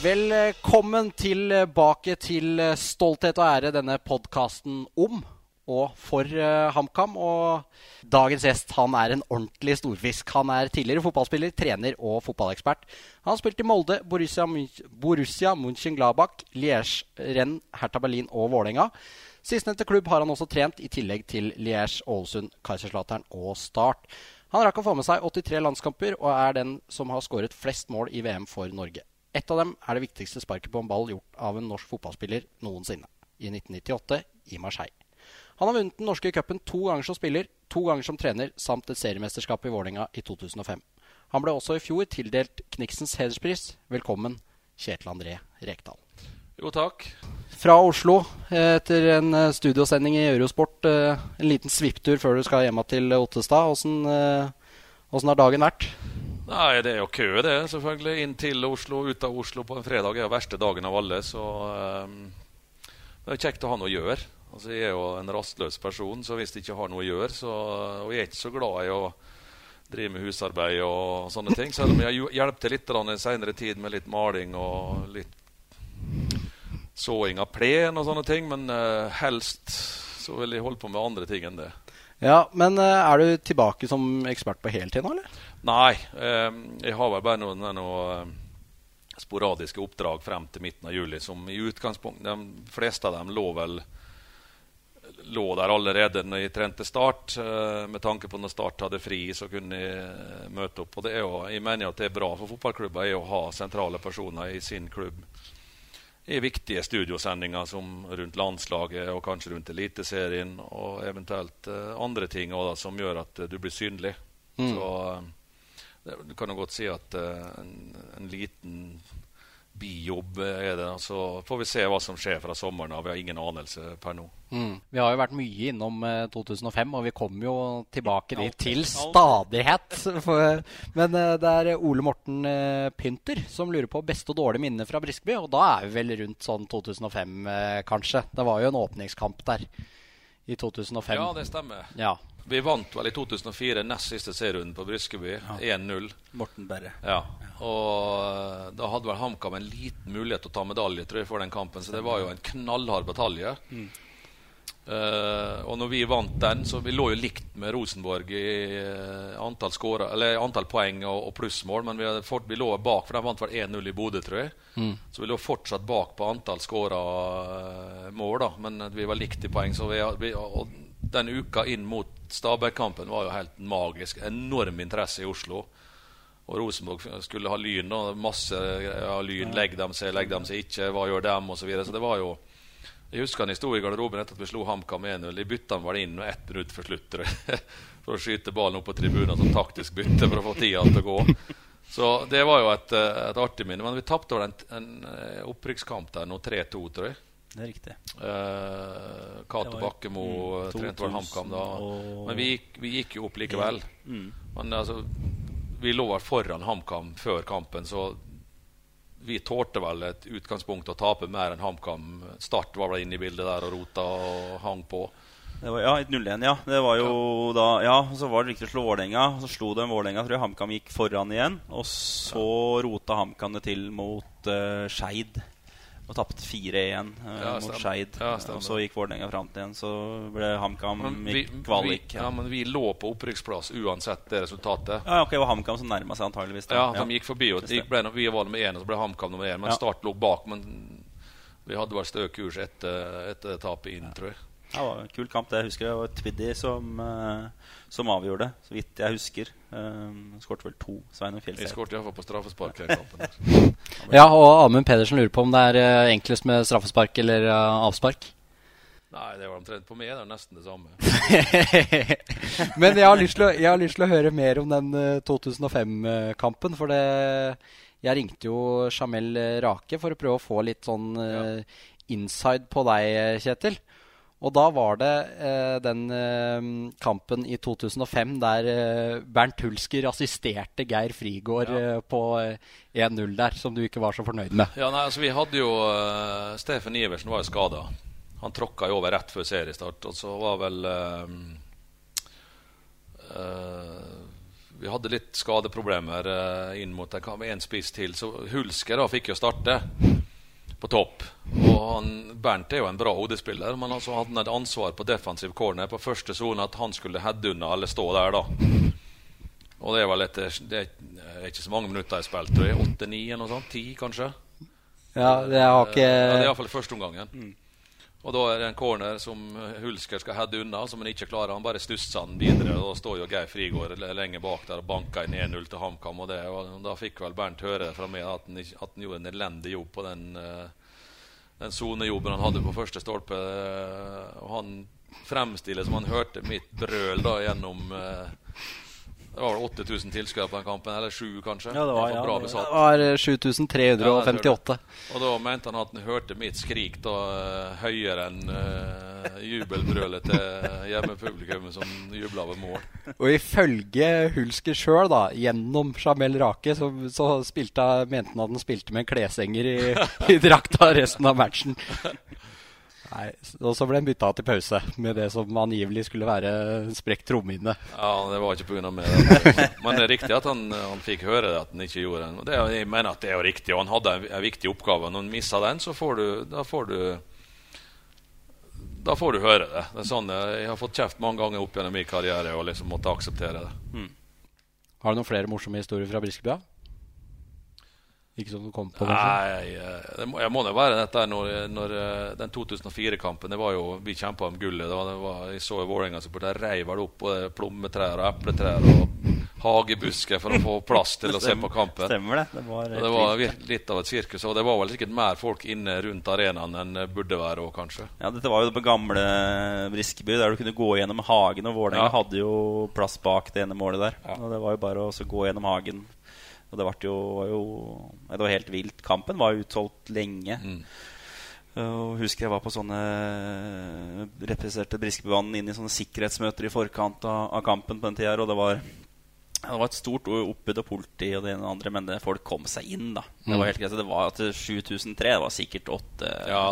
Velkommen tilbake til Stolthet og ære, denne podkasten om og for uh, HamKam. Og dagens gjest han er en ordentlig storfisk. Han er tidligere fotballspiller, trener og fotballekspert. Han har spilt i Molde, Borussia, Borussia München-Gladbach, Liège, Rennes, Hertha Berlin og Vålerenga. Sistnevnte klubb har han også trent, i tillegg til Liège, Ålesund, Kaiserslautern og Start. Han rakk å få med seg 83 landskamper og er den som har skåret flest mål i VM for Norge. Ett av dem er det viktigste sparket på en ball gjort av en norsk fotballspiller noensinne. I 1998 i Marseille. Han har vunnet den norske cupen to ganger som spiller, to ganger som trener, samt et seriemesterskap i Vålerenga i 2005. Han ble også i fjor tildelt Kniksens hederspris. Velkommen, Kjetil André Rekdal. Jo, takk. Fra Oslo etter en eh, studiosending i Eurosport. Eh, en liten svipptur før du skal hjem til Ottestad. Åssen eh, har dagen vært? Nei, det er jo kø, det. selvfølgelig. Inn til Oslo, ut av Oslo på en fredag er jo verste dagen av alle. Så um, det er kjekt å ha noe å gjøre. Altså, Jeg er jo en rastløs person, så hvis jeg ikke har noe å gjøre så, Og jeg er ikke så glad i å drive med husarbeid og sånne ting. Selv om jeg hjelper til litt i senere tid med litt maling og litt såing av plen og sånne ting. Men uh, helst så vil jeg holde på med andre ting enn det. Ja, Men uh, er du tilbake som ekspert på heltid nå, eller? Nei, Um, jeg har vel bare noen, noen sporadiske oppdrag frem til midten av juli. Som i utgangspunktet De fleste av dem lå vel lå der allerede når jeg trente Start. Eh, med tanke på når Start hadde fri, så kunne jeg møte opp. Og det er jo, Jeg mener at det er bra for fotballklubber å ha sentrale personer i sin klubb i viktige studiosendinger som rundt landslaget og kanskje rundt Eliteserien og eventuelt andre ting også, som gjør at du blir synlig. Mm. Så du kan jo godt si at en, en, liten bijobb er det. Så får vi se hva som skjer fra sommeren av. Vi har ingen anelse per nå. Mm. Vi har jo vært mye innom uh, eh, 2005, og vi kommer jo tilbake dit til stadighet. Men uh, det er Ole Morten Pynter som lurer på beste og dårlige minner fra Briskeby. Og da er vi vel rundt sånn 2005, kanskje. Det var jo en åpningskamp der i 2005. Ja, det stemmer. Ja. Vi vant vel i 2004 nest siste serierunden på Briskeby. Ja. 1-0. Morten Berre. Ja. Og eh, da hadde vel HamKam en liten mulighet til å ta medalje tror jeg, for den kampen, så det var jo en knallhard batalje. Mm. Uh, og når vi vant den, så vi lå jo likt med Rosenborg i uh, antall, score, eller antall poeng og, og plussmål, men vi, fort, vi, lå bak, for de vant vel 1-0 i Bodø, tror jeg. Mm. Så vi lå fortsatt bak på antall skåra uh, mål, da, men vi var likt i poeng. Så vi, vi og den uka inn mot Stabæk-kampen var jo helt magisk. Enorm interesse i Oslo. Og Rosenborg skulle ha Lyn. da, Masse ja, Lyn. Legger de seg, legger de seg ikke? Hva gjør dem? Og så, videre. så det var jo Jeg husker han sto i garderoben etter at vi slo HamKam 1-0. De bytta han vel inn ett minutt før slutt for å skyte ballen opp på tribunen som taktisk bytte for å få tida til å gå. Så det var jo et, et artig minne. Men vi tapte vel en, en eh, opprykkskamp der nå, 3-2, tror jeg. Det er riktig. Uh, Cato Bakkemo mm, trente vel HamKam da. Og... Men vi vi gikk, jo opp likevel. Mm. Men altså, vi lå vel foran HamKam før kampen, så vi tålte vel et utgangspunkt å tape mer enn HamKam. Start var vel inne i bildet der og rota og hang på. Det var, ja, et 0-1, ja. Det var jo ja. da Ja, så var det riktig å slå Vålerenga. Så slo de Vålerenga, tror jeg. HamKam gikk foran igjen. Og så ja. rota HamKam det til mot uh, Skeid og tapte 4-1 uh, ja, mot Skeid. Ja, og så gikk Vålerenga fram til igjen. Så ble HamKam kvalik. Ja. men vi lå på opprykksplass uansett det resultatet. Ja, ok, Det var HamKam som nærma seg antageligvis. Da. Ja, de gikk forbi. Og de ble, vi var nummer én, og så ble HamKam nummer én. Men Start lå bak. Men vi hadde vel stø kurs etter, etter tapet inn, tror jeg. Ja, det var en kul kamp. det jeg husker Det var Twiddy som, uh, som avgjorde, så vidt jeg husker. Um, Skåret vel to. Sveinung Fjellseth. Vi skåret iallfall på straffespark. ja, og Amund Pedersen lurer på om det er uh, enklest med straffespark eller uh, avspark? Nei, det var omtrent på meg. Det er nesten det samme. Men jeg har, lyst til å, har lyst til å høre mer om den 2005-kampen. For det, jeg ringte jo Jamel Rake for å prøve å få litt sånn inside på deg, Kjetil. Og da var det eh, den eh, kampen i 2005 der eh, Bernt Hulsker assisterte Geir Frigård eh, på eh, 1-0 der, som du ikke var så fornøyd med. Ja, nei, altså Vi hadde jo uh, Steffen Iversen var jo skada. Han tråkka jo over rett før seriestart. Og så var vel uh, uh, Vi hadde litt skadeproblemer inn mot en spiss til. Så Hulsker da fikk jo starte på topp. Og han, Bernt er jo en bra hodespiller, men altså hadde han et ansvar på defensiv corner på første sone at han skulle heade unna eller stå der, da. Og det er vel etter Det er ikke så mange minutter jeg spilte. Åtte-ni eller noe sånt? Ti, kanskje? Ja, det har ikke ja, Det er iallfall første omgangen. Mm. Og da er det en corner som Hulsker skal heade unna, som han ikke klarer. Han bare stusser han videre. Og da står jo Geir Frigård lenge bak der og banker inn 1-0 til HamKam. Og, og, da fikk vel Bernt høre fra meg at han, at han gjorde en elendig jobb på den uh, den sonejobben han hadde på første stolpe. Og han fremstiller som han hørte mitt brøl da gjennom uh, det var vel 8000 tilskuere på den kampen, eller 7 kanskje. Ja, det var, ja, det var 7358. Ja, og da mente han at han hørte mitt skrik da høyere enn uh, jubelbrølet til hjemmepublikummet som jubla ved mål. Og ifølge Hulsker sjøl, gjennom Jamel Rake, så, så spilte, mente han at han spilte med en klesenger i, i drakta resten av matchen. Nei, Og så ble han bytta til pause med det som angivelig skulle være sprekt trommehinne. Ja, det var ikke pga. meg. Men det er riktig at han, han fikk høre det, at han ikke gjorde det. Det, jeg mener at det er jo riktig, og han hadde en, en viktig oppgave. Når han missa den, så får du, da får du da får du høre det. det er sånn, jeg har fått kjeft mange ganger opp gjennom min karriere og liksom måtte akseptere det. Mm. Har du noen flere morsomme historier fra Briskebya? Ikke som du kom på? Nei, jeg må, jeg må det være dette når, når eh, den 2004-kampen det var jo, Vi kjempa om gullet. Da, det var, jeg så Vålerenga-supporter reiv det opp både plommetrær og epletrær og hagebusker for å få plass til å se på kampen. Stemmer det. Det var, det var litt av et sirkus. Og det var vel sikkert mer folk inne rundt arenaen enn det burde være òg, kanskje. Ja, dette var jo på gamle Briskeby, der du kunne gå gjennom hagen. Og Vålerenga ja. hadde jo plass bak det ene målet der. Ja. Og det var jo bare å gå gjennom hagen og det, jo, var jo, det var helt vilt. Kampen var utsolgt lenge. Mm. Og husker jeg var på sånne representerte Briskebybanen inn i sånne sikkerhetsmøter i forkant av, av kampen på den tida. Og det var, det var et stort oppbud og politi og det ene og det andre, men det, folk kom seg inn. da Det var mm. helt greit Det var til 7003. Det var sikkert 8500. Ja,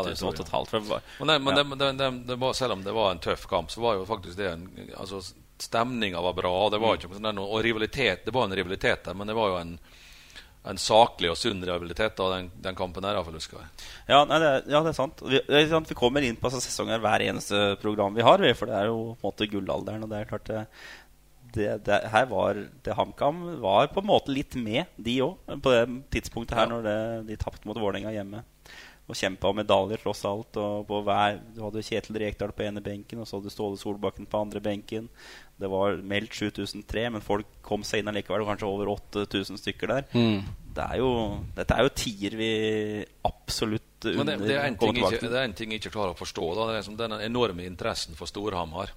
men, men, det, det, det, var, selv om det var en tøff kamp, så var jo faktisk det en altså, Stemninga var bra. Det var ikke sånn og rivalitet, det var en rivalitet der, men det var jo en, en saklig og sunn rivalitet av den, den, kampen her. Jeg husker jeg. Ja, nei, det, ja, det er sant. Vi, det er sant. vi kommer inn på sesonger hver eneste program vi har. For det er jo på en måte gullalderen. Og det er klart det, det, det, her var det HamKam var på en måte litt med, de òg, på det tidspunktet her ja. når de tapte mot Vålerenga hjemme og kjempa om medaljer, tross alt. Og hver, du hadde Kjetil Rekdal på ene benken, og så hadde Ståle Solbakken på andre benken. Det var meldt 7003, men folk kom seg inn allikevel. Kanskje over 8000 stykker der. Mm. Det er jo, dette er jo tider vi absolutt Men det, det, er en ting, ikke, det er en ting jeg ikke klarer å forstå. Da. Det er liksom den enorme interessen for Storhamar.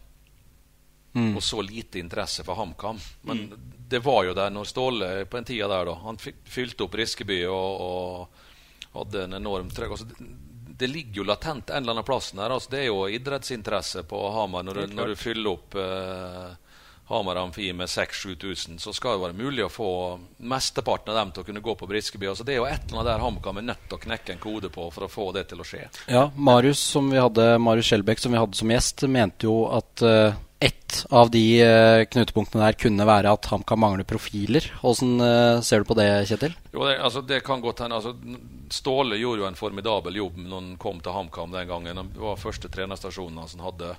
Mm. Og så lite interesse for HamKam. Men mm. det var jo der når Ståle på en tida der, da. Han fylte opp Riskeby og, og hadde en enorm trøkk. Altså, det, ligger jo latent en eller annen plass der. Altså, det er jo idrettsinteresse på Hamar når, du, når du fyller opp eh, Hamar Amfi med 6000-7000, så skal det være mulig å få mesteparten av dem til å kunne gå på Briskeby. Altså, det er jo et eller annet der HamKam er nødt til å knekke en kode på for å få det til å skje. Ja, Marius, som vi hadde, Marius Skjelbæk, som vi hadde som gjest, mente jo at uh, ett av de uh, knutepunktene der kunne være at HamKam mangler profiler. Hvordan uh, ser du på det, Kjetil? Jo, det, altså, det kan godt hende. Altså, Ståle gjorde jo en formidabel jobb når han kom til HamKam den gangen. Det var første trenerstasjonen han hadde.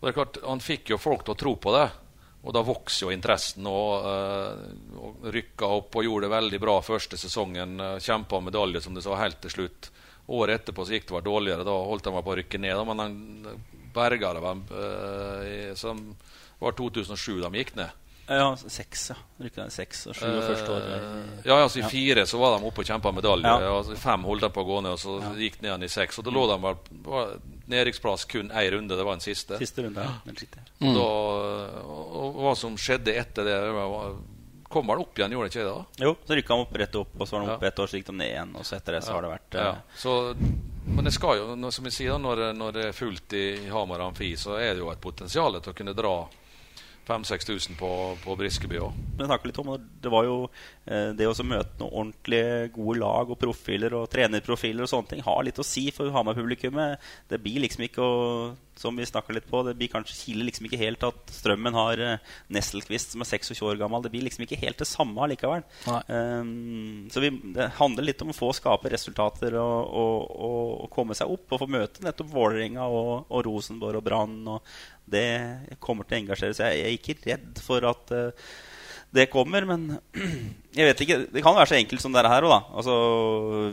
Og det er klart, Han fikk jo folk til å tro på det. Og da vokser jo interessen. Og, uh, og rykka opp og gjorde det veldig bra første sesongen. Uh, Kjempa medalje, som du sa, helt til slutt. Året etterpå så gikk det var dårligere. Da holdt han på å rykke ned. Men han berga det. Uh, som var 2007 de gikk ned. Ja, seks. ja. Rykka ned seks og sju og første år. Ja, altså I ja. fire så var de oppe og kjempa medalje. Ja. Altså, fem holdt de på å gå ned, og så ja. gikk de ned i seks. Og da lå de vel nedrykksplass kun én runde. Det var den siste. Siste runde, ja. Mm. Da, og, og, hva som skjedde etter det, det var, Kom vel opp igjen, gjorde det ikke det? da? Jo, så rykka de opp rett opp, og så var de oppe et år, så gikk de ned igjen. Og så etter det så har det vært ja. Så men det skal jo, når- som jeg sier, når, når det er fullt i Hamar Amfi, så er det jo et potensial til å kunne dra 5000-6000 på, på Briskeby òg. Men snakke litt om Det var jo eh, det å møte noen ordentlige gode lag og profiler og trenerprofiler og sånne ting har litt å si for Hamar-publikummet. Det blir liksom ikke å Som vi snakka litt på, det blir kanskje kiler liksom ikke helt at Strømmen har eh, Nesselquist som er 26 år gammel. Det blir liksom ikke helt det samme allikevel. Um, så vi, det handler litt om å få skape resultater og, og, og, og komme seg opp og få møte nettopp Vålerenga og, og Rosenborg og Brann. Og det kommer til å engasjere. Så jeg, jeg er ikke redd for at uh, det kommer, men jeg vet ikke. Det kan være så enkelt som det her òg, da. Altså,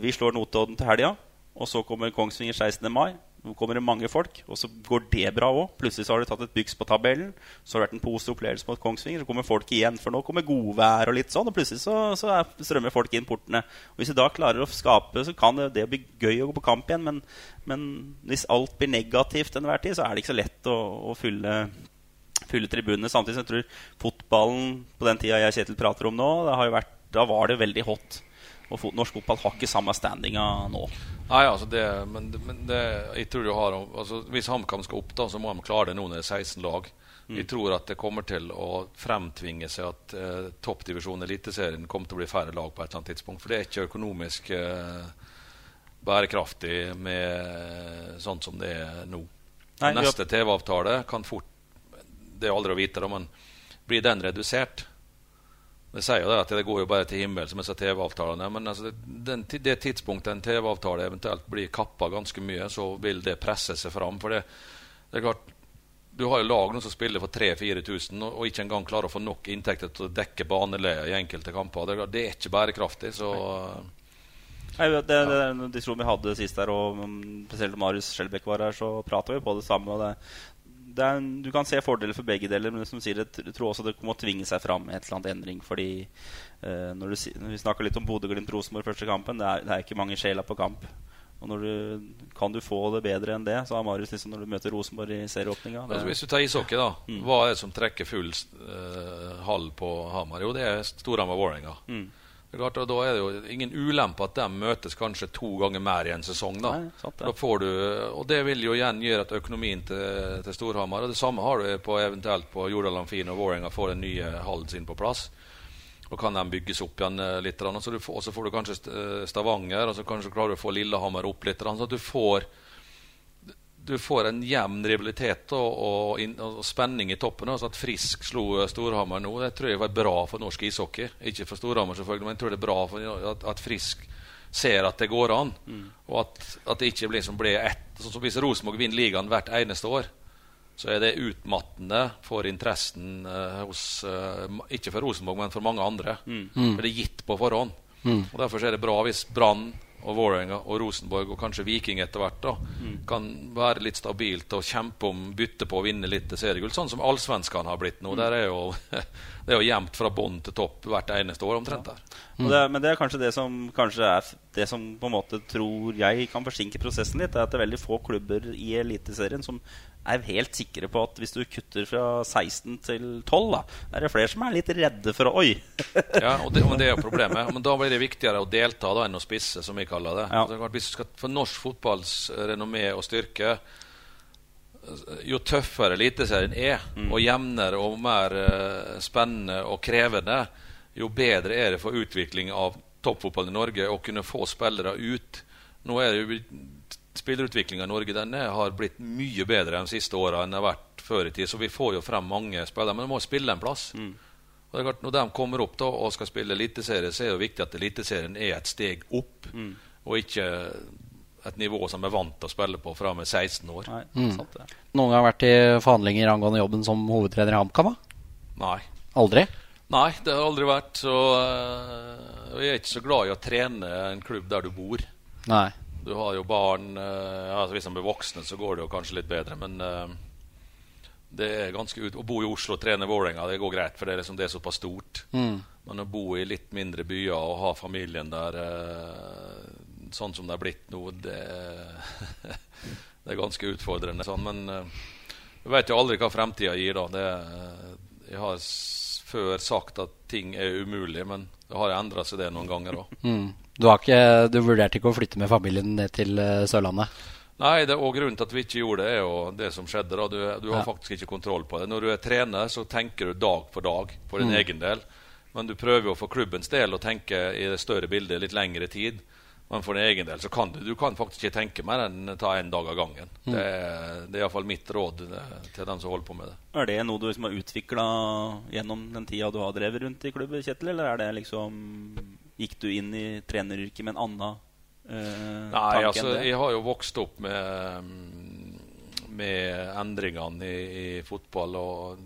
vi slår Notodden til helga, og så kommer Kongsvinger 16. mai. Nå kommer det mange folk, og så går det bra òg. Plutselig så har du tatt et byks på tabellen. Så har det vært en positiv opplevelse mot Kongsvinger. Så kommer folk igjen, for nå kommer godvær og litt sånn. Og plutselig så, så er, strømmer folk inn portene. Og Hvis vi da klarer å skape, så kan det, det bli gøy å gå på kamp igjen. Men, men hvis alt blir negativt enhver tid, så er det ikke så lett å, å fylle fylle tribunene. Samtidig som jeg tror fotballen på den tida jeg og Kjetil prater om nå, det har jo vært, da var det veldig hot. Og norsk fotball har ikke samme standinga nå. Nei, altså det, men, men det, jeg tror du har altså Hvis HamKam skal opp, da, så må de klare det nå når det er 16 lag. Jeg tror at det kommer til å fremtvinge seg at eh, toppdivisjonen, Eliteserien, kommer til å bli færre lag på et eller annet tidspunkt. For det er ikke økonomisk eh, bærekraftig med sånn som det er nå. Nei, Neste TV-avtale kan fort Det er aldri å vite, da, men blir den redusert? Det sier jo det at det går jo bare til himmels med disse TV-avtalene. Men altså den, det tidspunktet en TV-avtale eventuelt blir kappa ganske mye, så vil det presse seg fram. For det, det er klart Du har jo lag nå som spiller for 3000-4000 og, og ikke engang klarer å få nok inntekter til å dekke baneleia i enkelte kamper. Det, det er ikke bærekraftig. Så Nei, det, det, det, diskusjonen vi hadde sist der, og mm, spesielt Marius Skjelbæk var her, så prata vi på det samme. Og det er, du kan se fordeler for begge deler, men som sier, jeg tror også det må tvinge seg fram et eller annet endring. Fordi uh, når, du, når vi snakka litt om Bodø-Glimt-Rosenborg første kampen, det er, det er ikke mange sjeler på kamp. Og når du, kan du få det bedre enn det, så har Marius liksom når du møter Rosenborg i serieåpninga altså, hvis du tar ishockey, da. Hva er det som trekker full uh, hall på Hamar? Jo, det er Storhamar-Vålerenga. Mm. Klart, Da er det jo ingen ulempe at de møtes kanskje to ganger mer i en sesong. Da Nei, sant ja. Da får du, Og det vil jo igjen gjøre at økonomien til, til Storhamar Og det samme har du på eventuelt på Jordal Amfi og Vålerenga får den nye hallen sin på plass. Og kan de bygges opp igjen eh, litt. Og så, får, får du kanskje eh, Stavanger, og så kanskje klarer du å få Lillehammer opp litt. Så at du får du får en jevn rivalitet og, og, inn- og spenning i toppen. Altså at Frisk slo Storhamar nå, det tror jeg var bra for norsk ishockey. Ikke for Storhamar, selvfølgelig, men jeg tror det er bra for at, at Frisk ser at det går an. Og at, at det ikke blir som blir ett. Sånn som Hvis Rosenborg vinner ligaen hvert eneste år, så er det utmattende for interessen uh, hos uh, Ikke for Rosenborg, men for mange andre. For det er gitt på forhånd. Og Derfor er det bra hvis Brann og Vålerenga og Rosenborg og kanskje Viking etter hvert da, kan være litt stabilt og kjempe om bytte på å vinne litt seriegull, sånn som allsvenskene har blitt nå. Der er jo, det er jo jevnt fra bånn til topp hvert eneste år omtrent der. mm. det, men det er kanskje det som kanskje er det som på en måte tror jeg kan forsinke prosessen litt. er at det er veldig få klubber i Eliteserien som er helt sikre på at hvis du kutter fra 16 til 12, da, er det flere som er litt redde for å Oi! Ja, og det, men det er problemet. Men da blir det viktigere å delta da enn å spisse, som vi kaller det. Ja. Det hvis du skal For norsk fotballs renommé og styrke jo tøffere Eliteserien er, og jevnere og mer uh, spennende og krevende, jo bedre er det for utvikling av toppfotballen i Norge å kunne få spillere ut. Nå er det jo Spillerutviklinga i Norge den er, har blitt mye bedre de siste åra enn det har vært før i tid. Så vi får jo frem mange spillere, men de må spille en plass. Og det er klart, Når de kommer opp da og skal spille eliteserie, så er det jo viktig at eliteserien er et steg opp, og ikke et nivå som er vant til å spille på fra med 16 år. Nei, sant ja. Noen gang vært i forhandlinger angående jobben som hovedtrener i HamKam? Nei. Aldri? Nei, det har aldri vært. Så øh, jeg er ikke så glad i å trene en klubb der du bor. Nei. Du har jo barn øh, altså Hvis de blir voksne, så går det jo kanskje litt bedre, men øh, det er ganske ut Å bo i Oslo og trene Vålerenga, det går greit, for det er, liksom, det er såpass stort. Men å bo i litt mindre byer og ha familien der sånn som det er blitt nå, det, det er ganske utfordrende. Sånn, men øh, du vet jo aldri hva fremtida gir, da. Det, øh, jeg har før sagt at ting er umulig, men det har endra seg det noen ganger òg. Mm. Du, har ikke- du vurderte ikke å flytte med familien ned til eh, Sørlandet? Nei, det, og grunnen til at vi ikke gjorde det, er jo det som skjedde. da. Du, du har Ja. faktisk ikke kontroll på det. Når du er trener, så tenker du dag for dag for Mm. din egen del. Men du prøver jo for klubbens del å tenke i det større bildet litt lengre tid. Men for din egen del så kan du, du kan faktisk ikke tenke mer enn ta en dag av gangen. Mm. Det, det er iallfall mitt råd eh, til dem som holder på med det. Er det noe du liksom har utvikla gjennom den tida du har drevet rundt i klubben, Kjetil? Eller er det liksom Gikk du inn i treneryrket med en annen eh, Nei, altså, jeg har jo vokst opp med, mm, med endringene i, i fotball. Og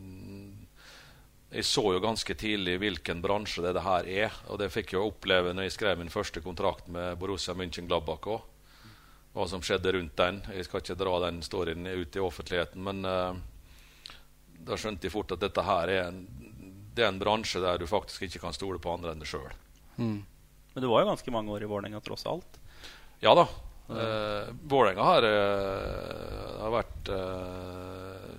jeg så jo ganske tidlig hvilken bransje det, det her er. Og det fikk jeg oppleve når jeg skrev min første kontrakt med Borussia München-Gladbach òg. Hva som skjedde rundt den. Jeg skal ikke dra den storyen ut i offentligheten, men uh, da skjønte jeg fort at dette her er en, det er en bransje der du faktisk ikke kan stole på andre enn deg sjøl. Mm. Men du var jo ganske mange år i Vålerenga tross alt. Ja da. Uh, Vålerenga har, uh, har vært uh,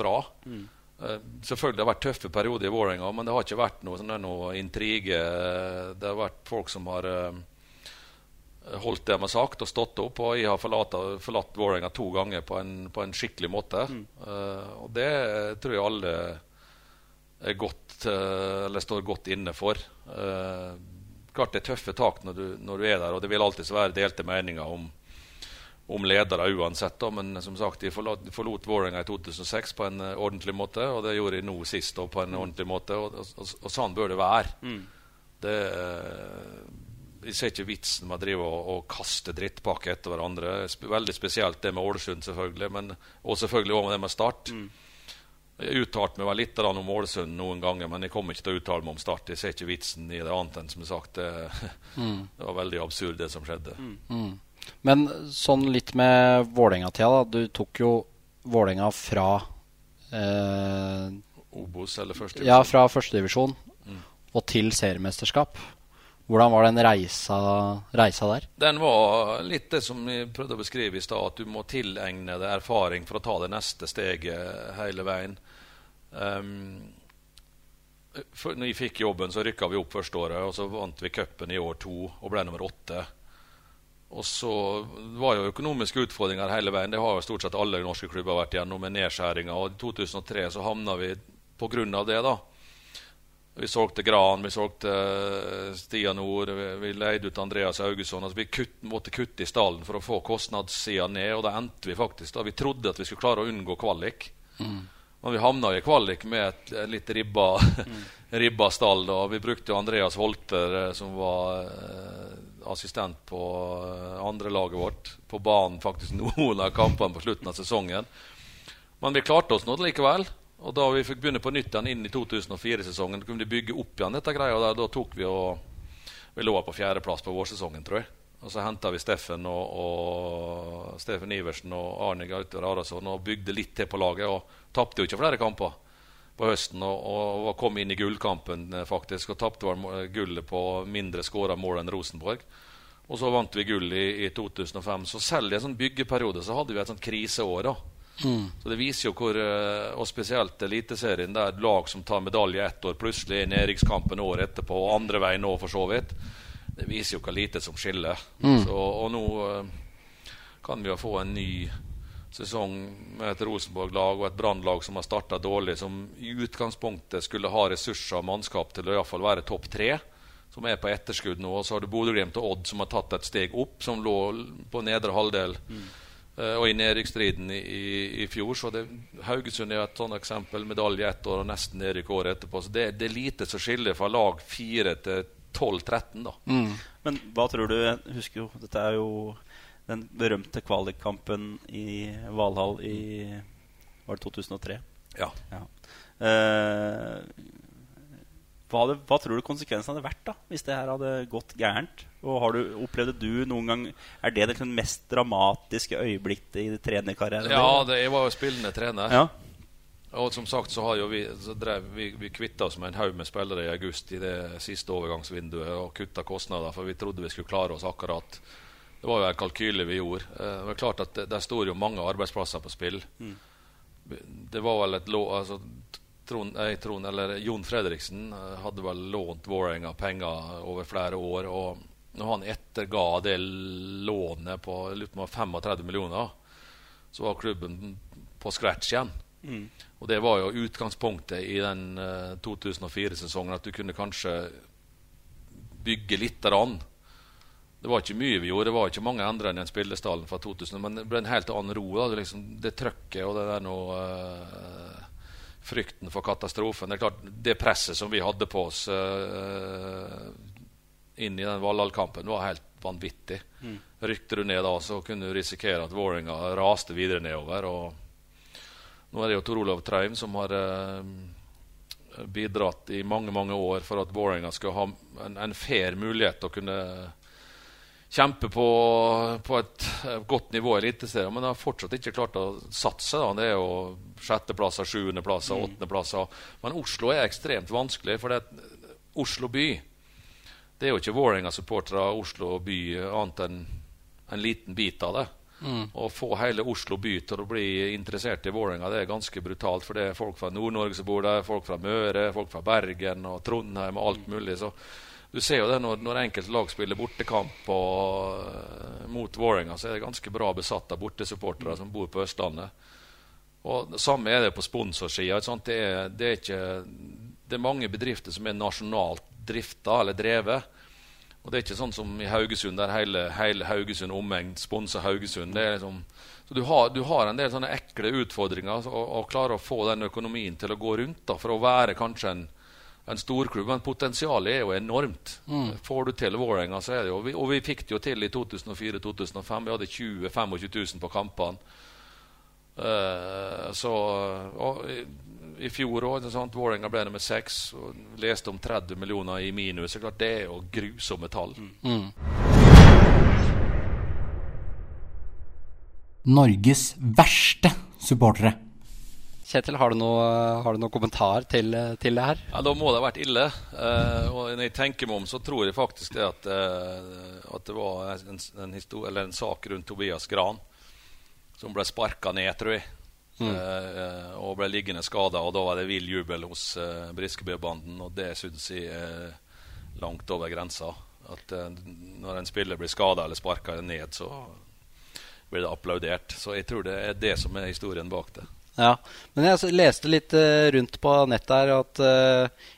bra. Eh, selvfølgelig det har vært tøffe perioder i Vålerenga, men det har ikke vært noe, sånn, noe intrige. Det har vært folk som har eh, holdt det de har sagt, og stått opp. Og jeg har forlatt, forlatt Vålerenga to ganger på en, på en skikkelig måte. Eh, og det tror jeg alle er godt, uh, eller står godt inne for. Uh, klart det er tøffe tak når du, når du er der, og det vil alltid være delte meninger om, om ledere uansett. Da. Men som sagt, de forlot, forlot Vålerenga i 2006 på en eh, ordentlig måte, og det gjorde de nå sist da, på en ordentlig måte. Og, og, og, og sånn bør det være. Det, eh, jeg ser ikke vitsen med å drive og, og kaste drittpakke etter hverandre. Sp veldig spesielt det med Ålesund, selvfølgelig, men, og selvfølgelig også med det med Start. Jeg uttalte meg vel litt om Ålesund noen ganger, men jeg kommer ikke til å uttale meg om Start. Jeg ser ikke vitsen i det annet enn som sagt. Det, det var veldig absurd, det som skjedde. Mm. Men sånn litt med Vålerenga-tida, da. Du tok jo Vålerenga fra eh, Obos eller første Ja, fra førstedivisjon og til seriemesterskap. Hvordan var den reisa, reisa der? Den var litt det som jeg prøvde å beskrive i stad, at du må tilegne deg erfaring for å ta det neste steget hele veien. Um, for når jeg fikk jobben, så rykka vi opp første året, og så vant vi cupen i år to og ble nummer åtte. Og så var jo økonomiske utfordringer hele veien. Det har jo stort sett alle norske klubber vært gjennom med nedskjæringer. Og i 2003 så havna vi av det, da. Vi solgte Gran, vi solgte eh, Stian Nord, vi, vi leide ut Andreas Haugesson. Altså vi kutt, måtte kutte i stallen for å få kostnadssida ned, og da endte vi faktisk da. Vi trodde at vi skulle klare å unngå kvalik. Men vi havna i kvalik med et, et litt ribba, ribba stall. da. Vi brukte jo Andreas Holter, eh, som var eh, assistent på eh, andrelaget vårt, på banen faktisk noen av kampene på slutten av sesongen. Men vi klarte oss nå likevel. Og da vi fikk begynne på nytt igjen inn i 2004-sesongen, kunne vi bygge opp igjen dette greia der. Da tok vi og Vi lå på fjerdeplass på vårsesongen, tror jeg. Og så henta vi Steffen og, og Steffen Iversen og Arne Gauter Arason og bygde litt til på laget. Og tapte jo ikke flere kamper på høsten og, og kom inn i gullkampen eh, faktisk. Og tapte gullet på mindre skåra mål enn Rosenborg. Og så vant vi gull i, i 2005. Så selv i en sånn byggeperiode så hadde vi et sånt kriseår. da. Så det viser jo hvor, eh, og spesielt Eliteserien, der lag som tar medalje ett år, plutselig er i nedrykkskampen året etterpå, og andre veien nå, for så vidt. Det viser jo hvor lite som skiller. Så, og nå eh, kan vi jo få en ny sesong med et Rosenborg-lag og et Brann-lag som har starta dårlig, som i utgangspunktet skulle ha ressurser og mannskap til å i hvert fall være topp tre. Som er på etterskudd nå. Og så har du Bodø-Glimt og Odd som har tatt et steg opp, som lå på nedre halvdel. Mm. og i nedrykksstriden i, i, i fjor. Så det, Haugesund er et sånt eksempel. Medalje ett år og nesten nedrykk året etterpå. Så det, det er lite som skiller fra lag 4 til 12-13, da. Men hva tror du Jeg husker jo Dette er jo den berømte kvalikkampen i Valhall i Var det 2003? Ja. Ja. Eh, hva, hadde, hva tror du konsekvensen hadde vært da hvis det her hadde gått gærent? Og har du, Opplevde du noen gang Er det det liksom mest dramatiske øyeblikket i trenerkarrieren? Ja, det, jeg var jo spillende trener. ja. Og som sagt så har jo vi så drev, vi, vi kvitta oss med en haug med spillere i august i det siste overgangsvinduet og kutta kostnader, for vi trodde vi skulle klare oss akkurat. Det var jo en kalkyle vi gjorde. Eh, Det var klart at det, Der står jo mange arbeidsplasser på spill. Det var vel et lå, altså, Trond, eh, Trond, eller Jon Fredriksen eh, hadde vel lånt Vålerenga penger over flere år. og når han etterga det lånet på 35 millioner, så var klubben på scratch igjen. Mm. Og det var jo utgangspunktet i den uh, 2004-sesongen, at du kunne kanskje bygge litt rann. Det var ikke mye vi gjorde, det var ikke mange endringer enn spillestallen fra 2000. Men det ble en helt annen ro. Da. Det, liksom, det trøkket og det der noe uh, Frykten for katastrofen. Det er klart, det presset som vi hadde på oss uh, inn i den Valhall-kampen, var helt vanvittig. Mm. Rykte du ned da, så kunne du risikere at Vålerenga raste videre nedover. og Nå er det jo Tor Olav Traum som har uh, bidratt i mange mange år for at Vålerenga skal ha en, en, fair mulighet til å kunne kjempe på, på et godt nivå i Eliteserien, men har fortsatt ikke klart å satse. Da. Det er jo sjetteplasser, sjuendeplasser, mm. åttendeplasser. Men Oslo er ekstremt vanskelig, for det er Oslo by det er jo ikke Vålerenga-supportere av Oslo by annet enn en liten bit av det. Mm. Å få hele Oslo by til å bli interessert i Vålerenga det er ganske brutalt. For det er folk fra Nord-Norge som bor der, folk fra Møre, folk fra Bergen og Trondheim og alt mm. mulig. Så du ser jo det når, når enkelte lag spiller bortekamp uh, mot Vålerenga, så er det ganske bra besatt av bortesupportere som bor på Østlandet. Og det Samme er det på sponsorsida. Det, det, det er mange bedrifter som er nasjonalt drifta eller drevet. Og Det er ikke sånn som i Haugesund, der hele, hele Haugesund omegn sponser Haugesund. Liksom, så du har, du har, en del sånne ekle utfordringer og, og klarer å få den økonomien til å gå rundt da, for å være kanskje en, en storklubb. Men potensialet er jo enormt. Mm. Får du til Vålerenga, så er det jo Og vi fikk det jo til i 2004-2005. Vi hadde 20 25 000 på kampene. Uh, så og, i fjor òg. Vålerenga ble nummer seks. Og leste om 30 millioner i minus. Så klart, det er jo grusomme tall. Mm. Norges verste supportere. Kjetil, har du noen noe kommentar til, til, det her? Ja, Da må det ha vært ille. Eh, og når jeg tenker meg om, så tror jeg faktisk det at, uh, at det var en, en, en, sak rundt Tobias Gran som ble sparka ned, tror jeg. Mm. Eh, og ble liggende skada. Og da var det vill jubel hos eh, Briskebø-banden, og det syns jeg er langt over grensa. At uh, når en spiller blir skada eller sparka ned, så blir det applaudert. Så jeg tror det er det som er historien bak det. Ja, Men jeg leste litt rundt på nettet her at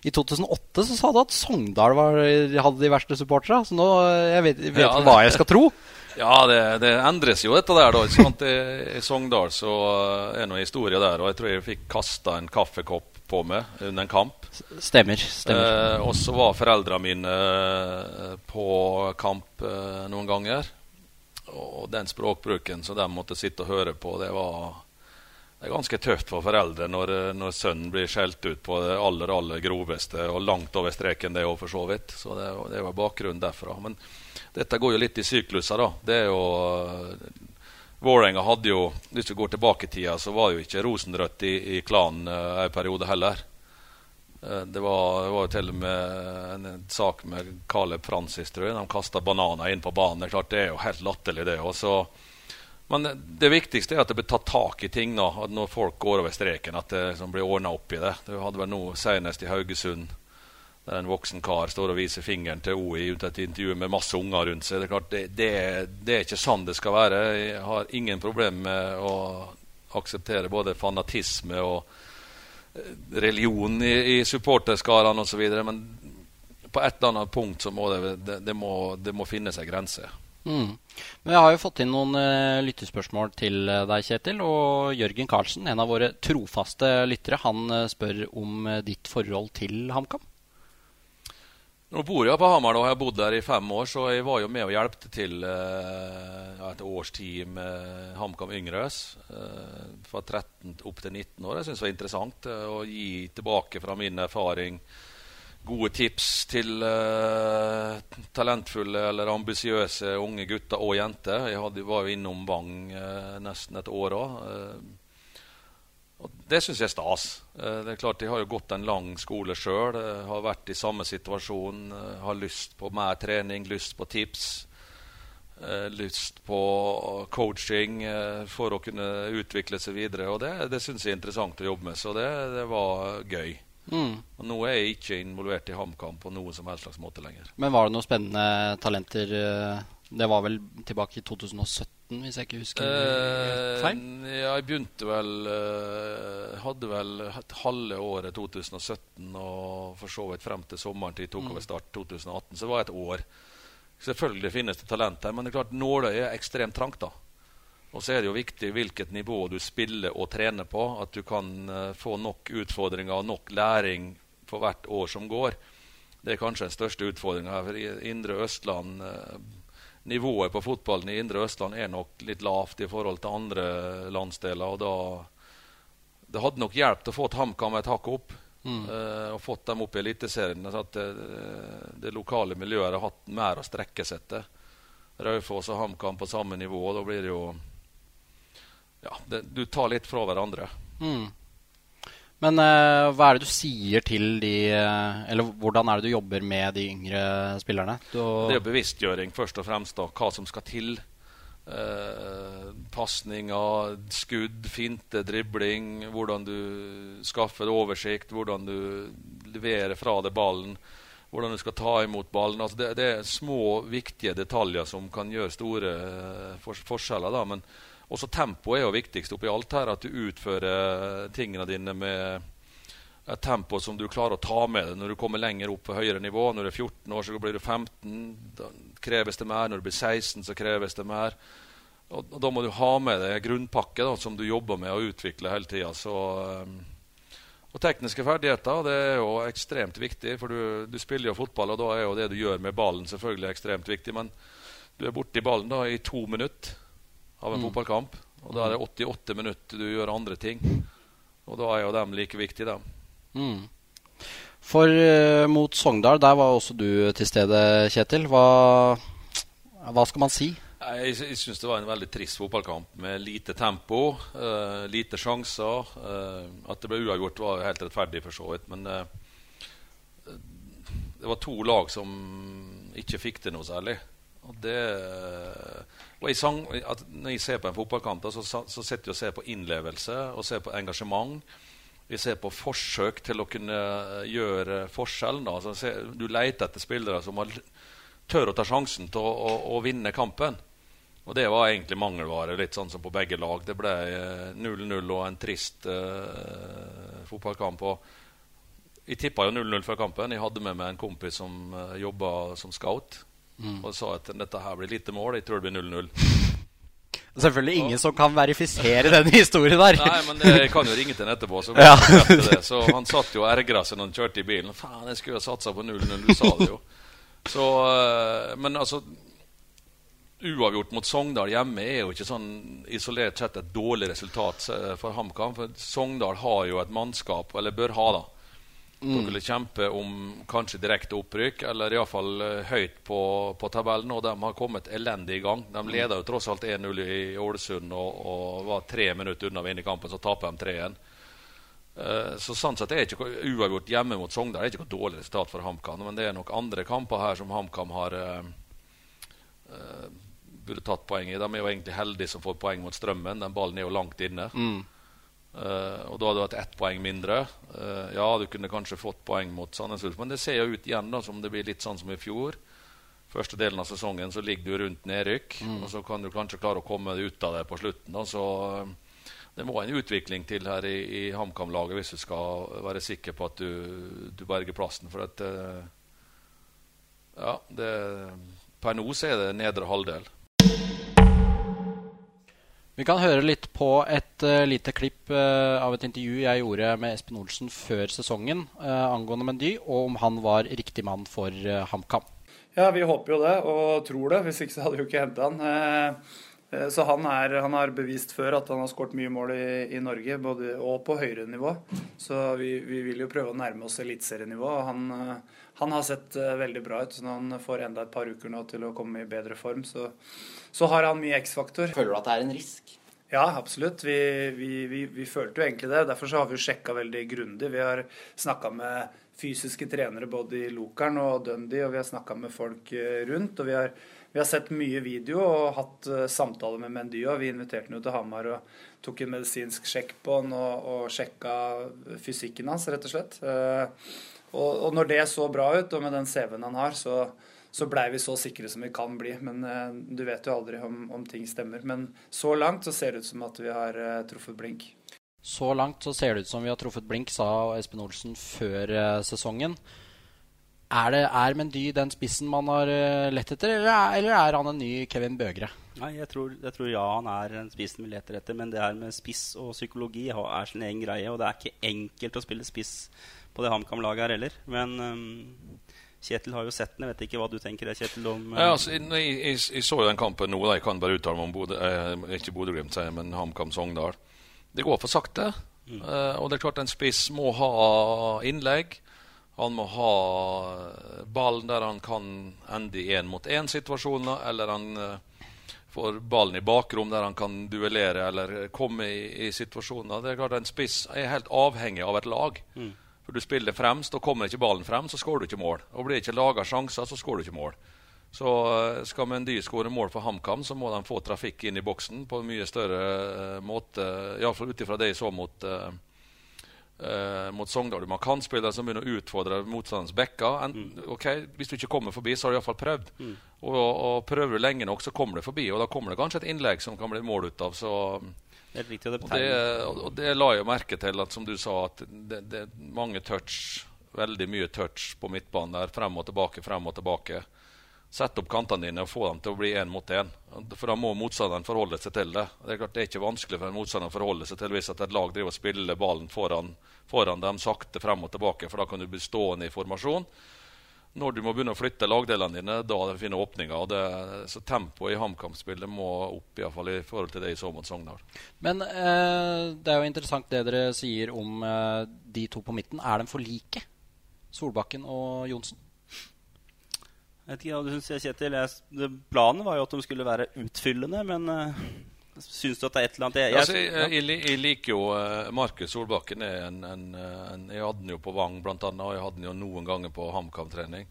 i 2008 så sa du at Sogndal var, hadde de verste supporterne. Så nå jeg vet jeg vet ja, hva jeg skal tro. Ja, det, det, endres jo, dette der. da. I, I Sogndal så er det noe historie der. Og jeg tror jeg fikk kasta en kaffekopp på meg under en kamp. Stemmer. stemmer. Eh, og så var foreldrene mine eh, på kamp eh, noen ganger. Og den språkbruken som de måtte sitte og høre på, det var det er ganske tøft for foreldre når, når sønnen blir skjelt ut på det aller aller groveste og langt over streken, det òg, for så vidt. Så det, det var bakgrunnen derfra. Men dette går jo litt i sykluser, da. Det er jo Vålerenga hadde jo Hvis du går tilbake i tida, så var jo ikke rosenrødt i, i klanen uh, en periode heller. Uh, det var, jo til og med en, en sak med Caleb Francis, tror jeg. De kasta bananer inn på banen. Det er klart, det er jo helt latterlig, det. Også. Men det viktigste er at det blir tatt tak i ting nå, når folk går over streken. At det liksom blir ordna opp i det. Du hadde vel nå senest i Haugesund der en voksen kar står og viser fingeren til OI ut et intervju med masse unger rundt seg. Det er klart, det, det, det, er ikke sånn det skal være. Jeg har ingen problem med å akseptere både fanatisme og eh, religion i, i supporterskarene osv. Men på et eller annet punkt så må det, det må, må finnes en grense. Mm. Men Jeg har jo fått inn noen uh, lyttespørsmål til uh, deg, Kjetil. Og Jørgen Karlsen, en av våre trofaste lyttere, han uh, spør om ditt forhold til HamKam. Nå bor jeg på Hamar og har bodd der i fem år, så jeg var jo med og hjelpte til uh, et års tid med HamKam Yngres. Eh, fra 13 opp til 19 år. Jeg syns det var interessant eh, å gi tilbake fra min erfaring gode tips til uh, talentfulle eller ambisiøse unge gutter og jenter. Jeg hadde, var jo innom Vang uh, nesten et år òg. Uh, det syns jeg er stas. Eh, det er klart Jeg har jo gått en lang skole sjøl, eh, har vært i samme situasjon, eh, har lyst på mer trening, lyst på tips. eh, lyst på coaching eh, for å kunne utvikle seg videre. Og det, det syns jeg er interessant å jobbe med, så det, det var gøy. Mm. Og nå er jeg ikke involvert i HamKam på noen som helst slags måte lenger. Men var det noen spennende talenter? eh, Det var vel tilbake i 2017, hvis jeg ikke husker Eh, feil? ja, jeg begynte vel eh, Hadde vel et halve året 2017 og for så vidt frem til sommeren til jeg tok over start 2018. Så det var et år. Selvfølgelig finnes det talent her, men det er klart nåløyet er ekstremt trangt. da. Og så er det jo viktig hvilket nivå du spiller og trener på. At du kan eh, få nok utfordringer og nok læring for hvert år som går. Det er kanskje den største utfordringa her. For i Indre Østland eh, Nivået på fotballen i Indre Østland er nok litt lavt i forhold til andre landsdeler. og da Det hadde nok hjulpet å få HamKam et hakk opp. Mm. og fått dem opp i Eliteserien. Så at det, det lokale miljøet har hatt mer å strekke seg etter. Raufoss og HamKam på samme nivå. Da blir det jo ja, det, Du tar litt fra hverandre. Mm. Men uh, hva er det du sier til de uh, Eller hvordan er det du jobber med de yngre spillerne? Du, Det er bevisstgjøring først og fremst. da, Hva som skal til. Uh, Pasninger, skudd, finte, dribling. Hvordan du skaffer oversikt. Hvordan du leverer fra deg ballen. Hvordan du skal ta imot ballen. Altså det, det er små, viktige detaljer som kan gjøre store uh, fors forskjeller. da, men også tempoet er jo viktigst oppi alt her. At du utfører tingene dine med et tempo som du klarer å ta med deg når du kommer lenger opp på høyere nivå. Når du er 14 år, så blir du 15. Da kreves det mer. Når du blir 16, så kreves det mer. Og, Da må du ha med deg en grunnpakke da, som du jobber med å utvikle hele tida. Um, og tekniske ferdigheter det er jo ekstremt viktig, for du, du, spiller jo fotball, og da er jo det du gjør med ballen, selvfølgelig ekstremt viktig. Men du er borti ballen da i to minutter av en mm. fotballkamp. Og da er det 88 minutter du gjør andre ting. Og da er jo dem like viktige, dem. Mm. For uh, mot Sogndal, der var også du til stede, Kjetil. Hva, hva skal man si? Jeg, jeg syns det var en veldig trist fotballkamp med lite tempo, uh, lite sjanser. Uh, at det ble uavgjort, var helt rettferdig, for så vidt. Men det var to lag som ikke fikk til noe særlig. Og det og jeg sang, Når jeg ser på en fotballkamp, så, så sitter jeg og ser på innlevelse og ser på engasjement. Vi ser på forsøk til å kunne gjøre forskjellen. Altså, du leter etter spillere som har, tør å ta sjansen til å, å, å, vinne kampen. Og det var egentlig mangelvare, litt sånn som på begge lag. Det ble 0-0 og en trist uh, fotballkamp. Og jeg tippa jo 0-0 før kampen. Jeg hadde med meg en kompis som uh, jobba som scout. Mm. Og sa at dette her blir lite mål. Jeg tror det blir 0-0. Selvfølgelig ingen som kan verifisere den historien der. Nei, men jeg kan jo ringe til ham etterpå. Så, ja. så han satt jo og ergra seg når han kjørte i bilen. Faen, jeg skulle ha satsa på 0-0. Du sa det jo. Så, men altså Uavgjort mot Sogndal hjemme er jo ikke sånn isolert sett et dårlig resultat for HamKam. For Sogndal har jo et mannskap, eller bør ha, da, Mm. Dere vil kjempe om kanskje direkte opprykk, eller iallfall uh, høyt på, på, tabellen. Og de har kommet elendig i gang. De leda jo tross alt 1-0 i Ålesund og, og, var tre minutter unna å vinne kampen. Så taper de 3-1. Uh, så sånn sett er ikke uavgjort hjemme mot Sogndal er ikke noe dårlig resultat for HamKam. Men det er nok andre kamper her som HamKam har uh, uh, burde tatt poeng i. De er jo egentlig heldige som får poeng mot Strømmen. Den ballen er jo langt inne. Mm. Uh, og da hadde du hatt ett poeng mindre. Uh, ja, du kunne kanskje fått poeng mot Sandnes Ulf, men det ser jo ut igjen da som det blir litt sånn som i fjor. Første delen av sesongen så ligger du rundt nedrykk, mm. og så kan du kanskje klare å komme ut av det på slutten. Da. Så uh, det må en utvikling til her i, i HamKam-laget hvis du skal være sikker på at du, du berger plassen. For at Ja, det, per nå så er det nedre halvdel. Vi kan høre litt på et uh, lite klipp uh, av et intervju jeg gjorde med Espen Olsen før sesongen uh, angående Mendy, og om han var riktig mann for HamKam. Ja, vi håper jo det, og tror det. Hvis ikke så hadde vi jo ikke henta han. Så han, er, han, har bevist før at han har skåret mye mål i, i, Norge, både, og på høyere nivå. Så vi, vi, vil jo prøve å nærme oss eliteserienivå. Han, han har sett veldig bra ut. Så når han får enda et par uker nå til å komme i bedre form, så så har han mye X-faktor. Føler du at det er en risk? Ja, absolutt. Vi, vi, vi, vi følte jo egentlig det. Derfor så har vi jo sjekka veldig grundig. Vi har snakka med fysiske trenere både i Lokeren og Dundee, og vi har snakka med folk eh, rundt. Og vi har, vi har sett mye video og hatt uh, samtaler med Mendy. og Vi inviterte ham til Hamar og tok en medisinsk sjekk på han og, og sjekka fysikken hans, rett og slett. Uh, og, og, når det så bra ut, og med den CV-en han har, så, så blei vi så sikre som vi kan bli. Men eh, du vet jo aldri om, om, ting stemmer. Men så langt så ser det ut som at vi har truffet blink. Så langt så ser det ut som vi har truffet blink, sa Espen Olsen før sesongen. Er, det, er Mendy den spissen man har eh, lett etter, eller er, eller er han en ny Kevin Bøgre? Nei, jeg tror, jeg tror, ja, han er en spissen vi leter etter. Men det her med spiss og psykologi er sin egen greie. Og det er ikke enkelt å spille spiss på det HamKam-laget her heller. Men um, Kjetil har jo sett den. Jeg vet ikke hva du tenker Kjetil, om um... ja, altså, jeg, jeg, jeg, så den kampen nå. Jeg kan bare uttale meg om Bodø, eh, ikke Bodø-Glimt, men HamKam-Sogndal. Det går for sakte. Mm. Uh, og det er klart en spiss må ha innlegg. Han må ha ballen der han kan ende i én-mot-én-situasjoner, eller han uh, får ballen i bakrom der han kan duellere eller komme i, i situasjoner. Det er klart En spiss er helt avhengig av et lag. Mm. For Du spiller fremst, og kommer ikke ballen frem, så skårer du ikke mål. Og Blir det ikke laga sjanser, så skårer du ikke mål. Så uh, skal Mendy skåre mål for HamKam, så må de få trafikk inn i boksen på en mye større uh, måte. Iallfall ut ifra det jeg så mot uh, eh, mot Sogndal. Man kan spillere som begynner å utfordre motstanderens bekker. Mm. Okay, hvis du ikke kommer forbi, så har du iallfall prøvd. Mm. Og, og, prøver du lenge nok, så kommer du forbi. Og da kommer det kanskje et innlegg som kan bli mål ut av. Så, det riktig, og, det, og, det, la jeg merke til, at som du sa, at det, det er mange touch, veldig mye touch på midtbanen der. Frem og tilbake, frem og tilbake. Sett opp kantene dine og få dem til å bli én mot én. For da må motstanderen forholde seg til det. Det er klart det er ikke vanskelig for en motstander å forholde seg til hvis et lag driver og spiller ballen foran foran dem sakte frem og tilbake, for da kan du bli stående i formasjon. Når du må begynne å flytte lagdelene dine, da finner åpninger. og det, så Tempoet i HamKam-spillet må opp, i, fall, i forhold til det jeg så mot Sogndal. Men eh, det er jo interessant det dere sier om eh, de to på midten. Er de for like, Solbakken og Johnsen? Jeg vet ikke hva du syns, Kjetil. Planen var jo at de skulle være utfyllende, men eh, Syns du at det er et eller annet Jeg, altså, jeg, jeg, jeg liker jo uh, Markus Solbakken. En, en, en, jeg hadde den jo på Vang, blant annet, og jeg hadde den jo noen ganger på HamKam-trening.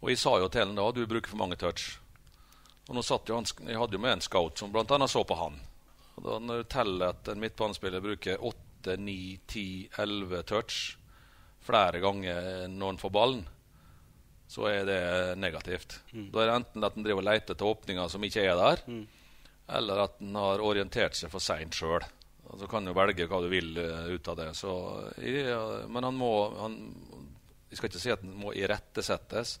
Og jeg sa jo til ham da du bruker for mange touch. Og nå satt jo han, Jeg hadde jo med en scout som annet så på han. Og da Når du teller at en midtbanespiller bruker 8, 9, 10, 11 touch flere ganger når han får ballen, så er det negativt. Mm. Da er det enten at han driver og leter til åpninger som ikke er der. Mm eller at en har orientert seg for seint sjøl. Så kan du velge hva du vil uh, ut av det. Så, ja, men han må han, Jeg skal ikke si at han må irettesettes,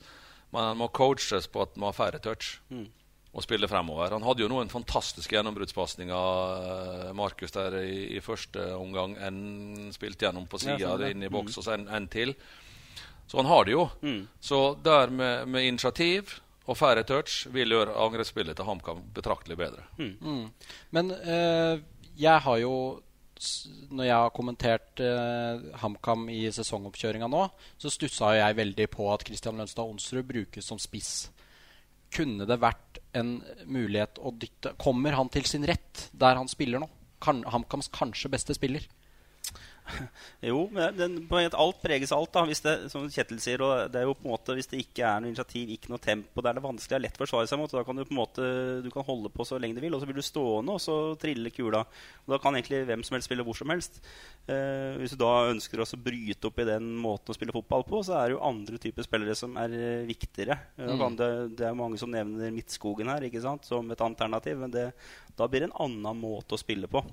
men han må coaches på at han må ha færre touch mm. og spille fremover. Han hadde jo noen fantastiske gjennombruddspasninger, uh, Markus, der i, i, første omgang. En spilte gjennom på sida, ja, sånn, inn i boks, mm. og så en, en, til. Så han har det jo. Mm. Så der med, med initiativ og færre touch vil gjøre angrepsspillet til HamKam betraktelig bedre. Mm. Mm. Men eh, jeg har jo når jeg har kommentert eh, HamKam i sesongoppkjøringa nå, så stussa jeg veldig på at Christian Lønstad Onsrud brukes som spiss. Kunne det vært en mulighet å dytte Kommer han til sin rett der han spiller nå? Kan, HamKams kanskje beste spiller? Jo, men alt preges av alt. da, hvis det, som Kjetil sier, og det er jo på en måte, Hvis det ikke er noe initiativ, ikke noe tempo, det er det vanskelig, det er lett å forsvare seg mot. Da kan du på en måte, du kan holde på så lenge du vil, og så blir du stående, og så triller kula. Og Da kan egentlig hvem som helst spille hvor som helst. Eh, hvis du da ønsker å bryte opp i den måten å spille fotball på, så er det jo andre typer spillere som er eh, viktigere. Mm. Det, det, er mange som nevner Midtskogen her ikke sant, som et alternativ, men det, da blir det en annen måte å spille på.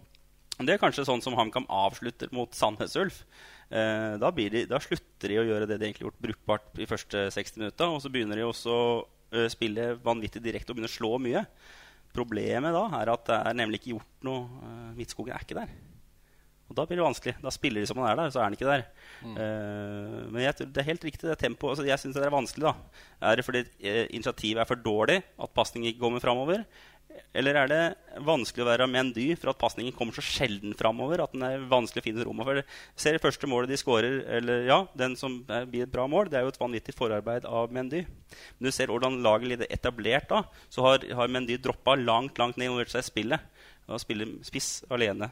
Det er kanskje sånn som HamKam avslutter mot Sandnes Ulf. Eh, da, de, da, slutter de å gjøre det de egentlig har gjort brukbart i første 60 minutter. Og så begynner de også å uh, spille vanvittig direkte og begynner å slå mye. Problemet da er at det er nemlig ikke gjort noe uh, Midtskogen er ikke der. Og da blir det vanskelig. Da spiller de som han er der, så er han ikke der. Mm. Uh, men jeg, det er helt riktig, det tempoet. Altså, jeg syns det er vanskelig. da. Er det fordi uh, initiativet er for dårlig, at pasning ikke kommer framover? Eller er det vanskelig å være Mendy for at pasningen kommer så sjelden framover at den er vanskelig å finne rom for? Ser det første målet de skårer, eller ja, den som blir et bra mål, det er jo et vanvittig forarbeid av Mendy. Men du ser hvordan laget blir etablert da, så har, har Mendy droppa langt langt ned involvert seg i spillet. Og spiller spiss alene.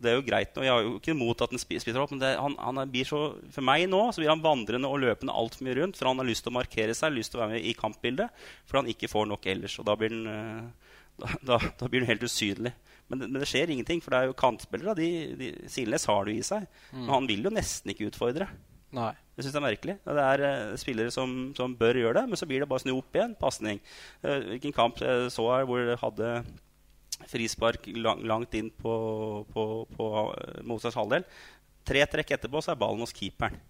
Det er jo greit. Og jeg har jo ikke imot at han spiser opp, men det, han, han blir så, for meg nå så blir han vandrende og løpende altfor mye rundt. For han har lyst til å markere seg, lyst til å være med i kampbildet. For han ikke får nok ellers. Og da blir han, eh, da, da, da blir han helt usynlig. Men det, men det, skjer ingenting, for det er jo kantspillere. De, de, Silnes har det i seg. Mm. Men han vil jo nesten ikke utfordre. Nei. Jeg synes det er merkelig. Det er uh, spillere som, som, bør gjøre det, men så blir det bare snu opp igjen. Pasning. Uh, hvilken kamp jeg så her hvor det hadde frispark lang, langt inn på, på, på uh, halvdel. Tre trekk etterpå så er ballen hos keeperen.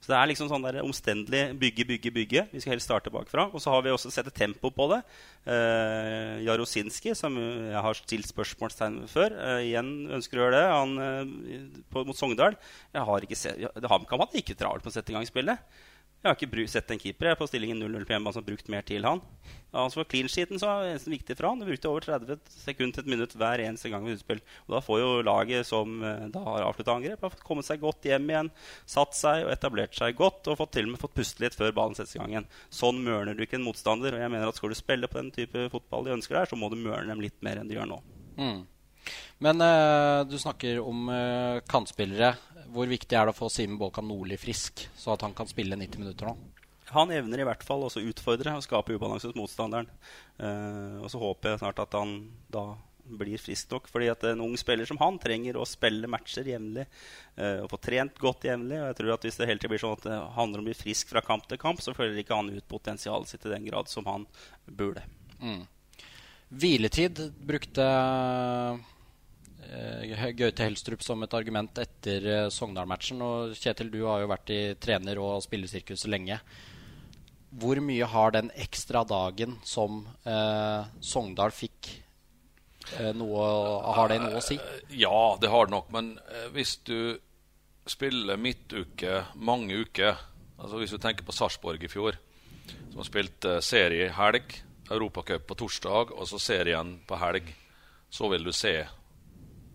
Så det er liksom sånn der omstendelig bygge, bygge, bygge. Vi skal helst starte bakfra. Og så har vi også sett tempo på det. Eh, Jarosinski, som jeg har stilt spørsmålstegn før, eh, igjen ønsker å gjøre det. Han, eh, på, mot Sogndal. Jeg har ikke sett, han kan hadde ikke travelt med å sette i gang spillet. Jeg har ikke sett en keeper jeg på stillingen 0-0 på hjemmebane som har brukt mer til han. Altså for clean sheeten så var det viktig for han. Du brukte over 30 sekunder til et minutt hver eneste gang ved utspill. Og da får jo laget som eh, da har avslutta angrep, har kommet seg godt hjem igjen, satt seg og etablert seg godt og fått til og med fått puste litt før ballen settes i gang igjen. Sånn mørner du ikke en motstander. Og jeg mener at skal du spille på den type fotball de ønsker der, så må du mørne dem litt mer enn de gjør nå. Mm. Men uh, du snakker om uh, kantspillere. Hvor viktig er det å få Simen Bolkan Nordli frisk, så at han kan spille 90 minutter nå? Han evner i hvert fall også utfordre og skape ubalanse hos motstanderen. Uh, og så håper jeg snart at han da blir frisk nok. fordi at en ung spiller som han trenger å spille matcher jevnlig. Og få trent godt jevnlig. Og jeg tror at hvis det hele tiden blir sånn at det handler om å bli frisk fra kamp til kamp, så føler ikke han ut potensialet sitt i den grad som han burde. Mm. Hviletid brukte uh, Gaute Helstrup som et argument etter uh, Sogndal-matchen. Og Kjetil, du har jo vært i trener- og spillersirkuset lenge. Hvor mye har den ekstra dagen som eh, Sogndal fikk, noe, har det noe å si? Ja, det har det nok. Men hvis du spiller midtuke mange uker altså Hvis du tenker på Sarpsborg i fjor, som spilte serie helg, Europacup på torsdag og så serien på helg, så vil du se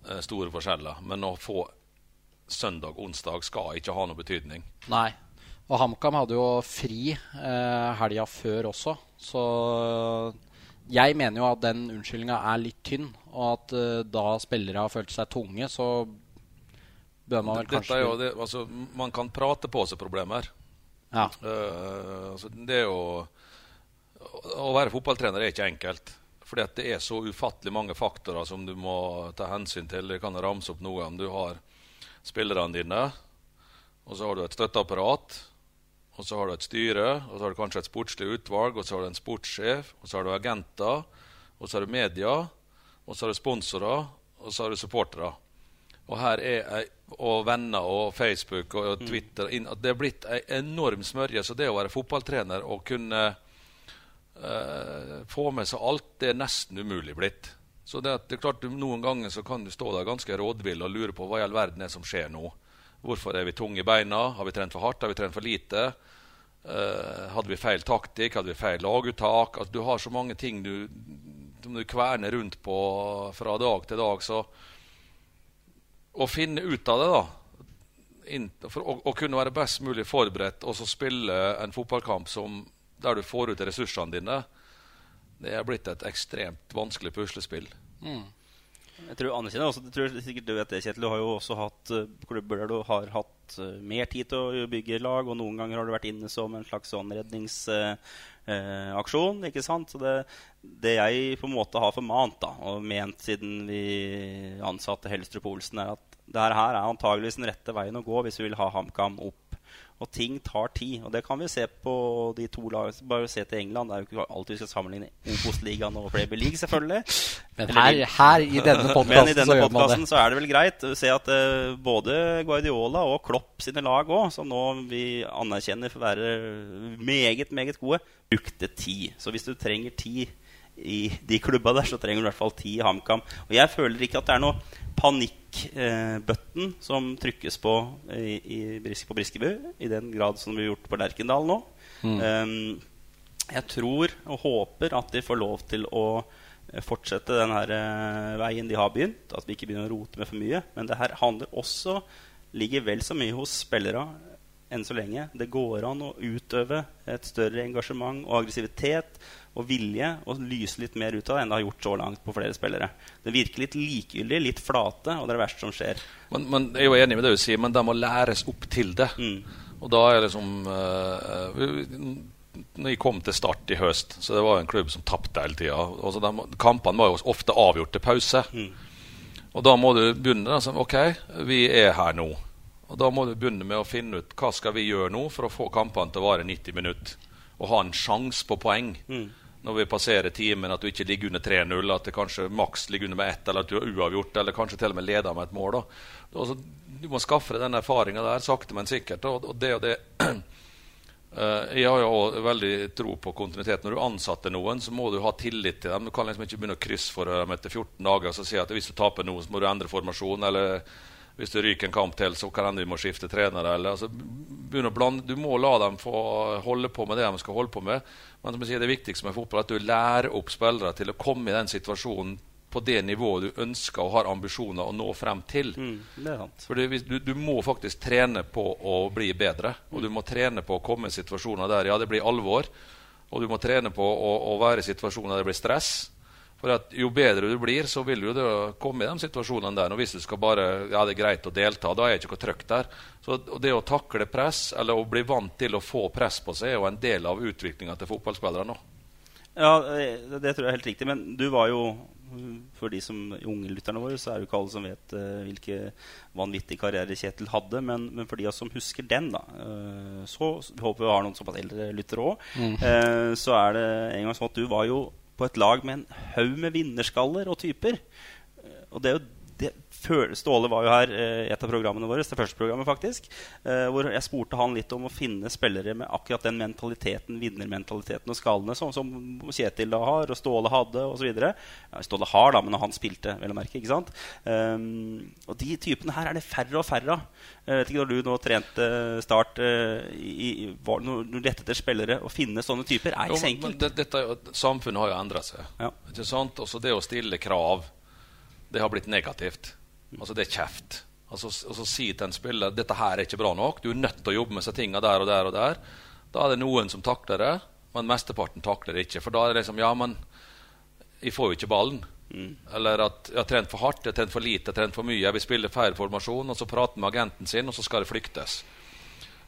Eh, store forskjeller. Men å få søndag-onsdag skal ikke ha noe betydning. Nei. Og HamKam hadde jo fri eh, helga før også, så jeg mener jo at den unnskyldninga er litt tynn. Og at eh, da spillere har følt seg tunge, så bør man vel kanskje jo, det, altså, Man kan prate på seg problemer. Ja. Uh, altså, det er jo Å være fotballtrener er ikke enkelt. Fordi at det er så ufattelig mange faktorer som du må ta hensyn til. Jeg kan ramse opp noe. Om Du har spillerne dine, og så har du et støtteapparat. Og så har du et styre, og så har du kanskje et sportslig utvalg, og så har du en sportssjef, og så har du agenter, og så har du media, og så har du sponsorer, og så har du supportere. Og her er og venner og Facebook og Twitter Det er blitt ei enorm smørje. Så det å være fotballtrener og kunne uh, få med seg alt, det er nesten umulig blitt. Så det, det er klart Noen ganger så kan du stå der ganske rådvill og lure på hva i all verden er som skjer nå. Hvorfor er vi tunge i beina? Har vi trent for hardt? Har vi trent for lite? Eh, hadde vi feil taktikk? Hadde vi feil laguttak? Altså, du har så mange ting du, som du kverner rundt på fra dag til dag. Så å finne ut av det, da for å, å, kunne være best mulig forberedt og så spille en fotballkamp som der du får ut ressursene dine, det er blitt et ekstremt vanskelig puslespill. Mm. Jeg tror anerkjenner også, jeg tror sikkert du vet det, Kjetil. Du har jo også hatt uh, klubber der du har hatt uh, mer tid til å bygge lag, og noen ganger har du vært inne som en slags sånn redningsaksjon. Uh, ikke sant? Så det, det, jeg på en måte har formant da, og ment siden vi ansatte Helstrup Olsen, er at det her er antageligvis den rette veien å gå hvis vi vil ha HamKam opp og ting tar tid. Og det kan vi se på de to lagene. Bare se til England. Det er jo ikke alltid vi skal sammenligne Obos-ligaen og Premier League, selvfølgelig. Men her, her i denne podkasten så, gjør man podcasten så er det vel greit å se at uh, både Guardiola og Klopp sine lag òg, som nå vi anerkjenner for å være meget, meget gode, brukte tid. Så hvis du trenger tid i de klubba der, så trenger du i hvert fall ti i HamKam. Og jeg føler ikke at det er noe panikkbøtten eh, som trykkes på i, i, på Briskebu, i den grad som det blir gjort på Lerkendal nå. Mm. Um, jeg tror og håper at de får lov til å eh, fortsette den her, uh, veien de har begynt. At vi ikke begynner å rote med for mye. Men det her handler også ligger vel så mye hos spillere enn så lenge. Det går an å utøve et større engasjement og aggressivitet og vilje å lyse litt mer ut av det enn det har gjort så langt på flere spillere. Det virker litt likegyldig, litt flate, og det er det verste som skjer. Men, men Jeg er jo enig med det du sier, men de må læres opp til det. Mm. Og da er liksom uh, når jeg kom til Start i høst, så det var en klubb som tapte hele tida. Kampene var jo ofte avgjort til pause. Mm. Og da må du begynne altså, Ok, vi er her nå. Og Da må du begynne med å finne ut hva skal vi gjøre nå for å få kampene til å vare 90 minutter. Og ha en sjanse på poeng. Mm. Når vi passerer timen, at du ikke ligger under 3-0, at det kanskje maks ligger under med ett, eller at du har uavgjort, eller kanskje til og med leder med et mål. Altså, du må skaffe deg den erfaringa der, sakte, men sikkert. Og, det og det Uh, jeg har jo veldig tro på kontinuitet. Når du ansetter noen, så må du ha tillit til dem. Du kan liksom ikke begynne å krysse for dem etter 14 dager og si at hvis du taper nå, så må du endre formasjon. Eller hvis det ryker en kamp til, så kan vi må skifte trener. Eller, altså, blande, du må la dem få holde på med det de skal holde på med. Men som jeg sier, det viktigste med fotball er at du lærer opp spillere til å komme i den situasjonen på det nivået du ønsker og har ambisjoner å nå frem til. Mm, For du, du, må faktisk trene på å bli bedre. Og du må trene på å komme i situasjoner der ja, det blir alvor. Og du må trene på å, å være i situasjoner der det blir stress. For at Jo bedre du blir, så vil du komme i de situasjonene der. Og hvis du skal bare, ja det er greit å delta, da er det ikke noe trøkk der. Så Det å takle press, eller å bli vant til å få press på seg, er jo en del av utviklinga til fotballspillere nå. Ja, det, tror jeg er helt riktig. Men du var jo for de som unge lytterne våre, så er det jo ikke alle som vet uh, hvilke vanvittige karrierer Kjetil hadde. Men, men, for de som husker den, da, uh, så håper vi har noen såpass eldre lyttere òg, mm. uh, så er det en gang sånn at du var jo på et lag med en haug med vinnerskaller og typer. Og det er jo Ståle var jo her i eh, et av programmene våre, det første programmet faktisk, eh, hvor jeg spurte han litt om å finne spillere med akkurat den mentaliteten, vinnermentaliteten og skallene som, som, Kjetil da har, og Ståle hadde osv. Ja, Ståle har, da, men han spilte, vel å merke. ikke sant? Um, og de typene her er det færre og færre av. Jeg vet ikke når du nå trente Start i, var, når du lette etter spillere, å finne sånne typer er ikke så enkelt. Det, dette, samfunnet har jo endret seg. Ja. Ikke sant? Også det å stille krav det har blitt negativt. Altså Det er kjeft. Altså, så Si til en spiller dette her er ikke bra nok, du er nødt til å jobbe med seg tinga der og der. og der. Da er det noen som takler det, men mesteparten takler det ikke. For da er det liksom Ja, men jeg får jo ikke ballen. Mm. Eller at jeg har trent for hardt, jeg har trent for lite, jeg har trent for mye. Jeg vil spille feil formasjon, og så prate med agenten sin, og så skal det flyktes.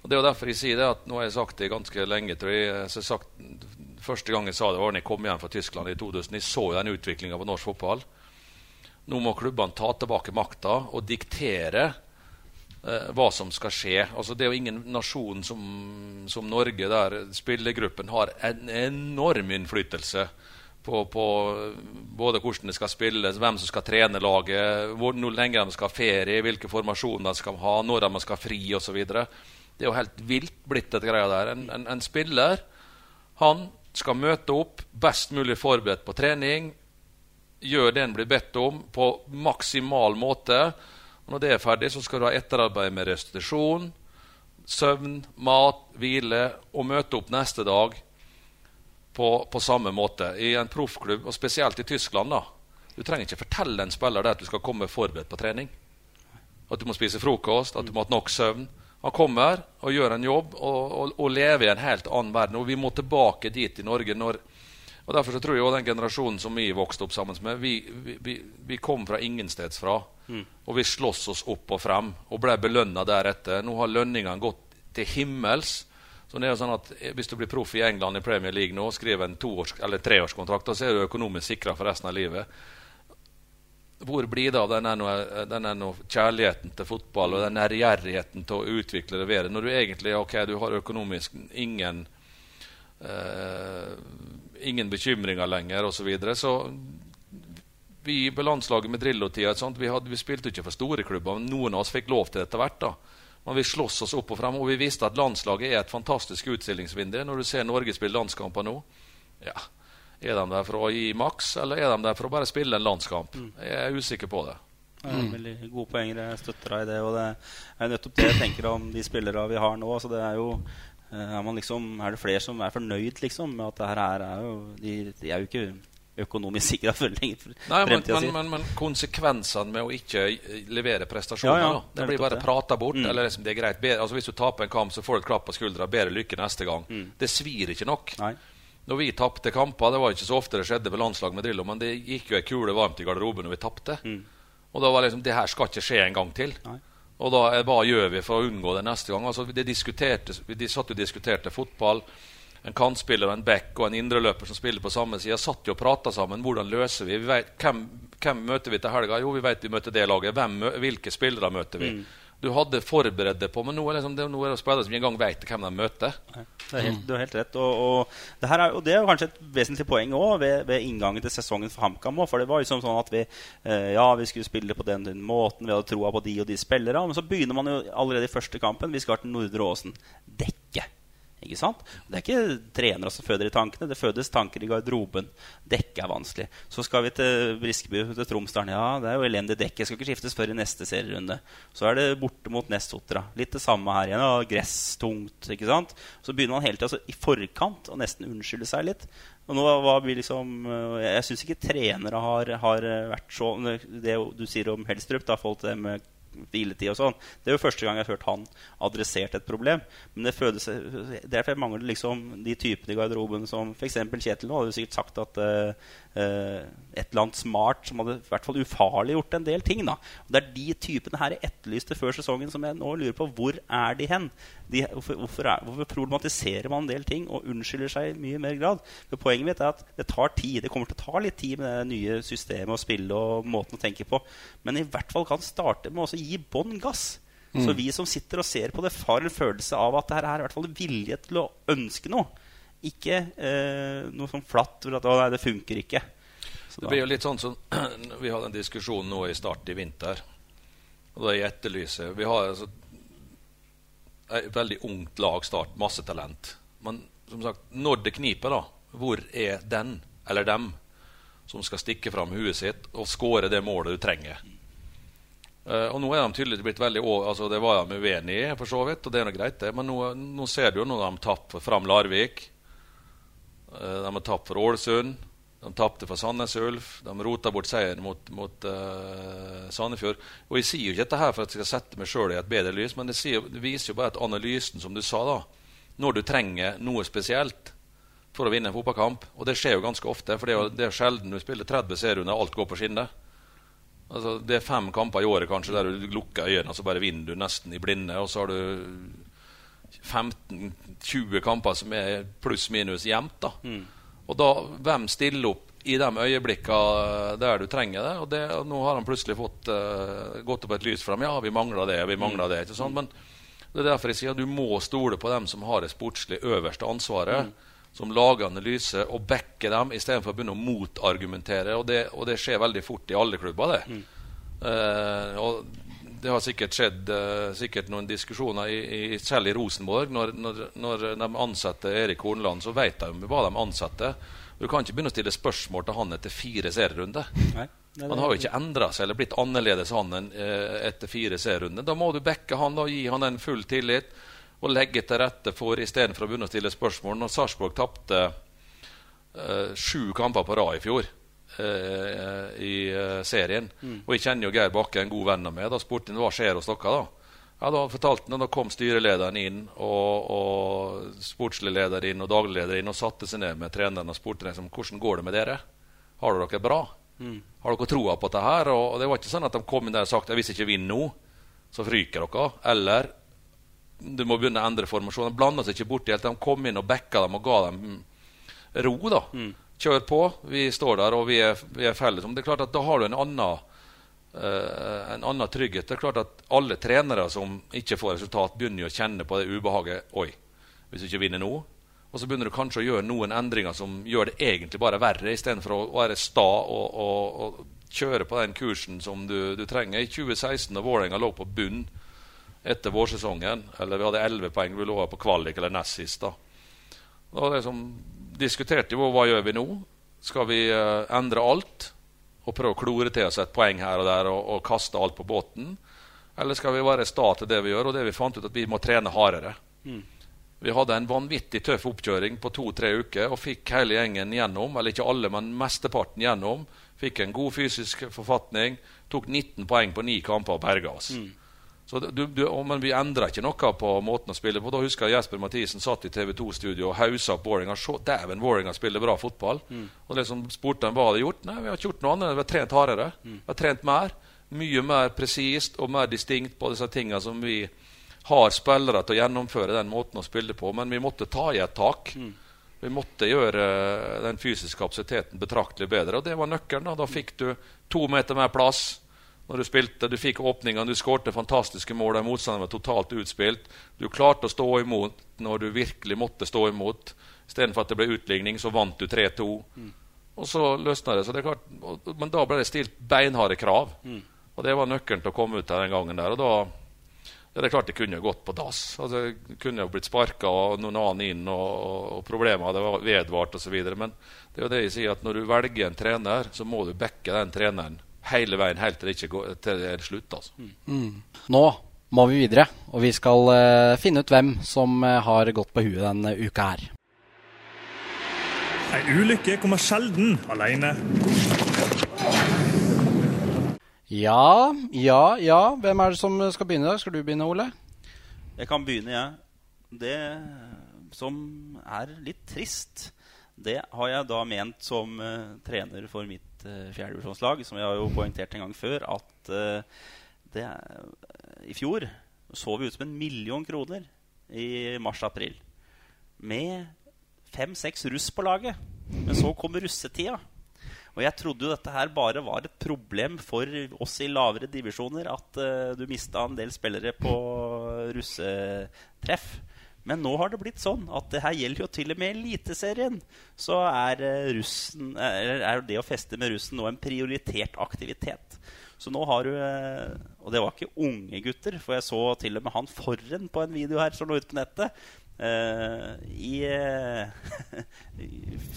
Og Det er jo derfor jeg sier det at nå har jeg sagt det ganske lenge. tror jeg, så jeg sagt, Første gang jeg sa det, var da jeg kom hjem fra Tyskland i 2000. Jeg så jo den utviklinga på norsk fotball. Nå må klubbene ta tilbake makta og diktere eh, hva som skal skje. Altså, det er jo ingen nasjon som, som Norge der spillergruppen har en enorm innflytelse på, på, både hvordan det skal spilles, hvem som skal trene laget, hvor lenge de skal ha ferie, hvilke formasjoner de skal ha, når de skal ha fri osv. Det er jo helt vilt blitt, dette greia der. En, en, en spiller han skal møte opp best mulig forberedt på trening, gjør det en blir bedt om, på maksimal måte. Og når det er ferdig, så skal du ha etterarbeid med restitusjon, søvn, mat, hvile, og møte opp neste dag på, på samme måte i en proffklubb, og spesielt i Tyskland. da. Du trenger ikke fortelle en spiller det at du skal komme forberedt på trening. At du må spise frokost, at du må ha nok søvn. Han kommer og gjør en jobb og, og, og lever i en helt annen verden. Og vi må tilbake dit i Norge når og Derfor så tror jeg også den generasjonen som vi vokste opp sammen med, vi, vi, vi kom fra ingensteds fra. Mm. Og vi sloss oss opp og frem og ble belønna deretter. Nå har lønningene gått til himmels. Så det er jo sånn at Hvis du blir proff i England i Premier League nå og skriver en toårs- eller treårskontrakt, så er du økonomisk sikra for resten av livet. Hvor blir det av den kjærligheten til fotball og den nærgjerrigheten til å utvikle det videre, når du egentlig ok, du har økonomisk ingen eh, ingen bekymringer lenger osv. Så, videre. så vi på landslaget med Drillo-tida vi, vi, spilte ikke for store klubber. men Noen av oss fikk lov til det etter hvert. da. Men vi sloss oss opp og frem, og vi visste at landslaget er et fantastisk utstillingsvindu. Når du ser Norge spille landskamper nå ja, Er de der for å gi maks, eller er de der for å bare spille en landskamp? Mm. Jeg er usikker på det. Ja, veldig gode poenger. Jeg støtter deg i det. Og det er nettopp det jeg tenker om de spillere vi har nå. Altså, det er jo er, liksom, er, det flere som er fornøyd liksom, med at det her er jo De, de er jo ikke økonomisk sikra for lenger. Nei, men, men, men, men, konsekvensene med å ikke levere prestasjoner ja, ja, det, det blir bare prata bort. Mm. eller liksom, det er greit. Bedre, altså, hvis du taper en kamp, så får du et klapp på skuldra. Bedre lykke neste gang. Mm. Det svir ikke nok. Nei. når vi tapte kamper Det var ikke så ofte det skjedde ved landslag med Drillo, men det gikk jo ei kule varmt i garderoben når vi tapte. Og da var liksom Det her skal ikke skje en gang til. Nei. Og da eh, hva gjør vi for å unngå det neste gang? Altså, de, de satt og diskuterte fotball. En kantspiller, en back og en indreløper som spiller på samme side, satt jo og prata sammen. Hvordan løser vi? vi vet, hvem, hvem møter vi til helga? Jo, vi vet vi møter det laget. Hvem, hvilke spillere møter vi? Du hadde forberedt deg på, men nå er, liksom, det, nå er det spillere som ikke engang vet hvem de møter. Det er helt, du har helt rett. Og, og, det er, og det er kanskje et vesentlig poeng òg ved, ved inngangen til sesongen for HamKam. For det var liksom sånn at vi eh, ja, vi skulle spille på den, den måten, vi hadde troa på de og de spillere. Men så begynner man jo allerede i første kampen. Vi skal til Nordre Åsen. Dekke. Ikke sant? Det er ikke trenere som føder i tankene, det fødes tanker i garderoben. Dekket er vanskelig. Så skal vi til Briskeby, til Tromsdalen. Ja, det er jo elendig dekke. Skal ikke skiftes før i neste serierunde. Så er det borte mot Nessotra. Litt det samme her igjen. Ja, gress tungt. ikke sant? Så begynner man hele tida altså, i forkant å nesten unnskylde seg litt. Og nå var vi liksom øh, Jeg syns ikke trenere har, har vært så Det du sier om Helstrup, da, forhold til det med hviletid og sånn. Det er jo første gang jeg har hørt han adressert et problem. Men det føles Derfor mangler liksom de typene i garderoben som f.eks. Kjetil nå hadde jo sikkert sagt at uh, et eller annet smart som hadde i hvert fall ufarliggjort en del ting. da. Og Det er de typene her jeg etterlyste før sesongen, som jeg nå lurer på. Hvor er de hen? De, hvorfor, hvorfor, er, hvorfor problematiserer man en del ting og unnskylder seg i mye mer grad? For Poenget mitt er at det tar tid. Det kommer til å ta litt tid med det nye systemet og spille og måten å tenke på. Men i hvert fall kan starte med å gi bånn gass. Så vi som sitter og ser på det, har en følelse av at det her er i hvert fall vilje til å ønske noe. Ikke eh, noe sånn flatt hvor at å, nei, det funker ikke. Så Det blir jo litt sånn som Vi hadde en diskusjon nå i start i vinter. Og da jeg etterlyser Vi har altså et veldig ungt lag, Start. Masse talent. Men som sagt, når det kniper, da, hvor er den eller dem som skal stikke fram huet sitt og skåre det målet du trenger? Eh, og nå er de tydeligvis blitt veldig altså Det var de uenige i, for så vidt, og det er nå greit, det. Men nå, nå ser du jo når de tapper fram Larvik. Uh, De har tapt for Ålesund. De tapte for Sandnes Ulf. De rota bort seieren mot, mot uh, Sandefjord. Og Jeg sier jo ikke dette her for at jeg skal sette meg sjøl i et bedre lys, men det, sier, det viser jo bare at analysen, som du sa, da når du trenger noe spesielt for å vinne en fotballkamp Og det skjer jo ganske ofte, for det er jo, det er sjelden du spiller 30 serierunder og alt går på skinner. Altså, det er fem kamper i året kanskje der du lukker øynene og så bare vinner du nesten i blinde. Og så har du 15-20 kamper som er pluss-minus jevnt. da. Og da, hvem stiller opp i de øyeblikkene der du trenger det? Og, det, nå har han plutselig fått uh, gått opp et lys for dem. Ja, vi mangler det, vi mangler det. ikke sant? Men det er derfor jeg sier at du må stole på dem som har det sportslig øverste ansvaret. Som lager analyse og backer dem istedenfor å begynne å motargumentere. Og det, og det skjer veldig fort i alle klubber. det. Eh, og det har sikkert skjedd uh, sikkert noen diskusjoner i, i, selv i Rosenborg. Når, når, når de ansetter Erik Hornland, så vet de hva de ansetter. Du kan ikke begynne å stille spørsmål til han etter fire serierunder. Er Han har jo ikke endra seg eller blitt annerledes han enn eh, etter fire serierunder. Da må du backe han og gi han en full tillit og legge til rette for istedenfor å begynne å stille spørsmål. Når Sarpsborg tapte eh, sju kamper på rad i fjor eh, i eh, serien Og jeg kjenner jo Geir Bakke, en god venn av meg. Da spurte han hva skjer hos dere da. Ja, Da fortalte han, da kom styrelederen inn og, og sportslig leder inn og daglig leder inn og satte seg ned med treneren og spurte liksom, hvordan går det med dere. Har dere det bra? Har dere troa på dette her? Og, og det var ikke sånn at de kom inn der og sagt at hvis ikke vinner nå, så fryker dere. Eller du må begynne å endre formasjonen. De blanda seg ikke borti helt. De kom inn og backa dem og ga dem mm, ro. da. Kjør på. Vi står der, og vi er, vi er felles. Men det er klart at da har du en annen uh, en annen trygghet. Det er klart at Alle trenere som ikke får resultat, begynner jo å kjenne på det ubehaget. Oi, hvis du ikke vinner nå. Og så begynner du kanskje å gjøre noen endringer som gjør det egentlig bare verre, istedenfor å være sta og, og, og kjøre på den kursen som du, du trenger. I 2016, da Vålerenga lå på bunn etter vårsesongen, eller vi hadde 11 poeng, vi lå på kvalik eller nest sist, da. Da liksom, diskuterte vi hva gjør vi nå. Skal vi uh, endre alt og prøve å klore til oss et poeng her og der og, og kaste alt på båten? Eller skal vi være sta til det vi gjør? Og det vi fant ut at vi må trene hardere. Vi hadde en vanvittig tøff oppkjøring på to-tre uker og fikk hele gjengen gjennom. Eller ikke alle, men mesteparten gjennom. Fikk en god fysisk forfatning. Tok 19 poeng på ni kamper og berga oss. Så du, du, men vi endra ikke noe på måten å spille på. Da husker jeg Jesper Mathisen satt i TV 2-studio og hausa opp Vålerenga. Dæven, Vålerenga spiller bra fotball. Mm. Og liksom spurte han hva hadde gjort. Nei, vi har ikke gjort noe annet. Vi har trent hardere. Mm. Vi har trent mer. Mye mer presist og mer distinkt på disse tingene som vi har spillere til å gjennomføre den måten å spille på. Men vi måtte ta i et tak. Mm. Vi måtte gjøre den fysiske kapasiteten betraktelig bedre. Og det var nøkkelen. Da, da fikk du to meter mer plass når du spilte. Du fikk åpningene, du skårte fantastiske mål. Motstanderen var totalt utspilt. Du klarte å stå imot når du virkelig måtte stå imot. Istedenfor at det ble utligning, så vant du 3-2. Mm. Og så løsna det. Så det klart, men da ble det stilt beinharde krav. Mm. Og det var nøkkelen til å komme ut av den gangen der. Og da ja, det er klart det kunne gått på dass. Altså, det kunne jo blitt sparka og noen annen inn, og, og problemer hadde vedvart osv. Men det er jo det jeg sier at når du velger en trener, så må du backe den treneren hele veien helt til det, ikke går, til det er slutt. Altså. Mm. Nå må vi videre, og vi skal uh, finne ut hvem som uh, har gått på huet denne uka her. Ei ulykke kommer sjelden alene. Ja, ja, ja. Hvem er det som skal begynne? Skal du begynne, Ole? Jeg kan begynne, jeg. Ja. Det som er litt trist, det har jeg da ment som uh, trener for mitt et uh, fjerdedivisjonslag, som jeg har jo poengtert en gang før, at uh, det, i fjor så vi ut som en million kroner i mars-april. Med fem-seks russ på laget. Men så kom russetida. Og jeg trodde jo dette her bare var et problem for oss i lavere divisjoner. At uh, du mista en del spillere på russetreff. Men nå har det blitt sånn at det her gjelder jo til og med Eliteserien. Så er, eh, russen, er det å feste med russen nå en prioritert aktivitet. Så nå har du eh, Og det var ikke unge gutter, for jeg så til og med han Forren på en video her som lå ute på nettet. Uh, I uh,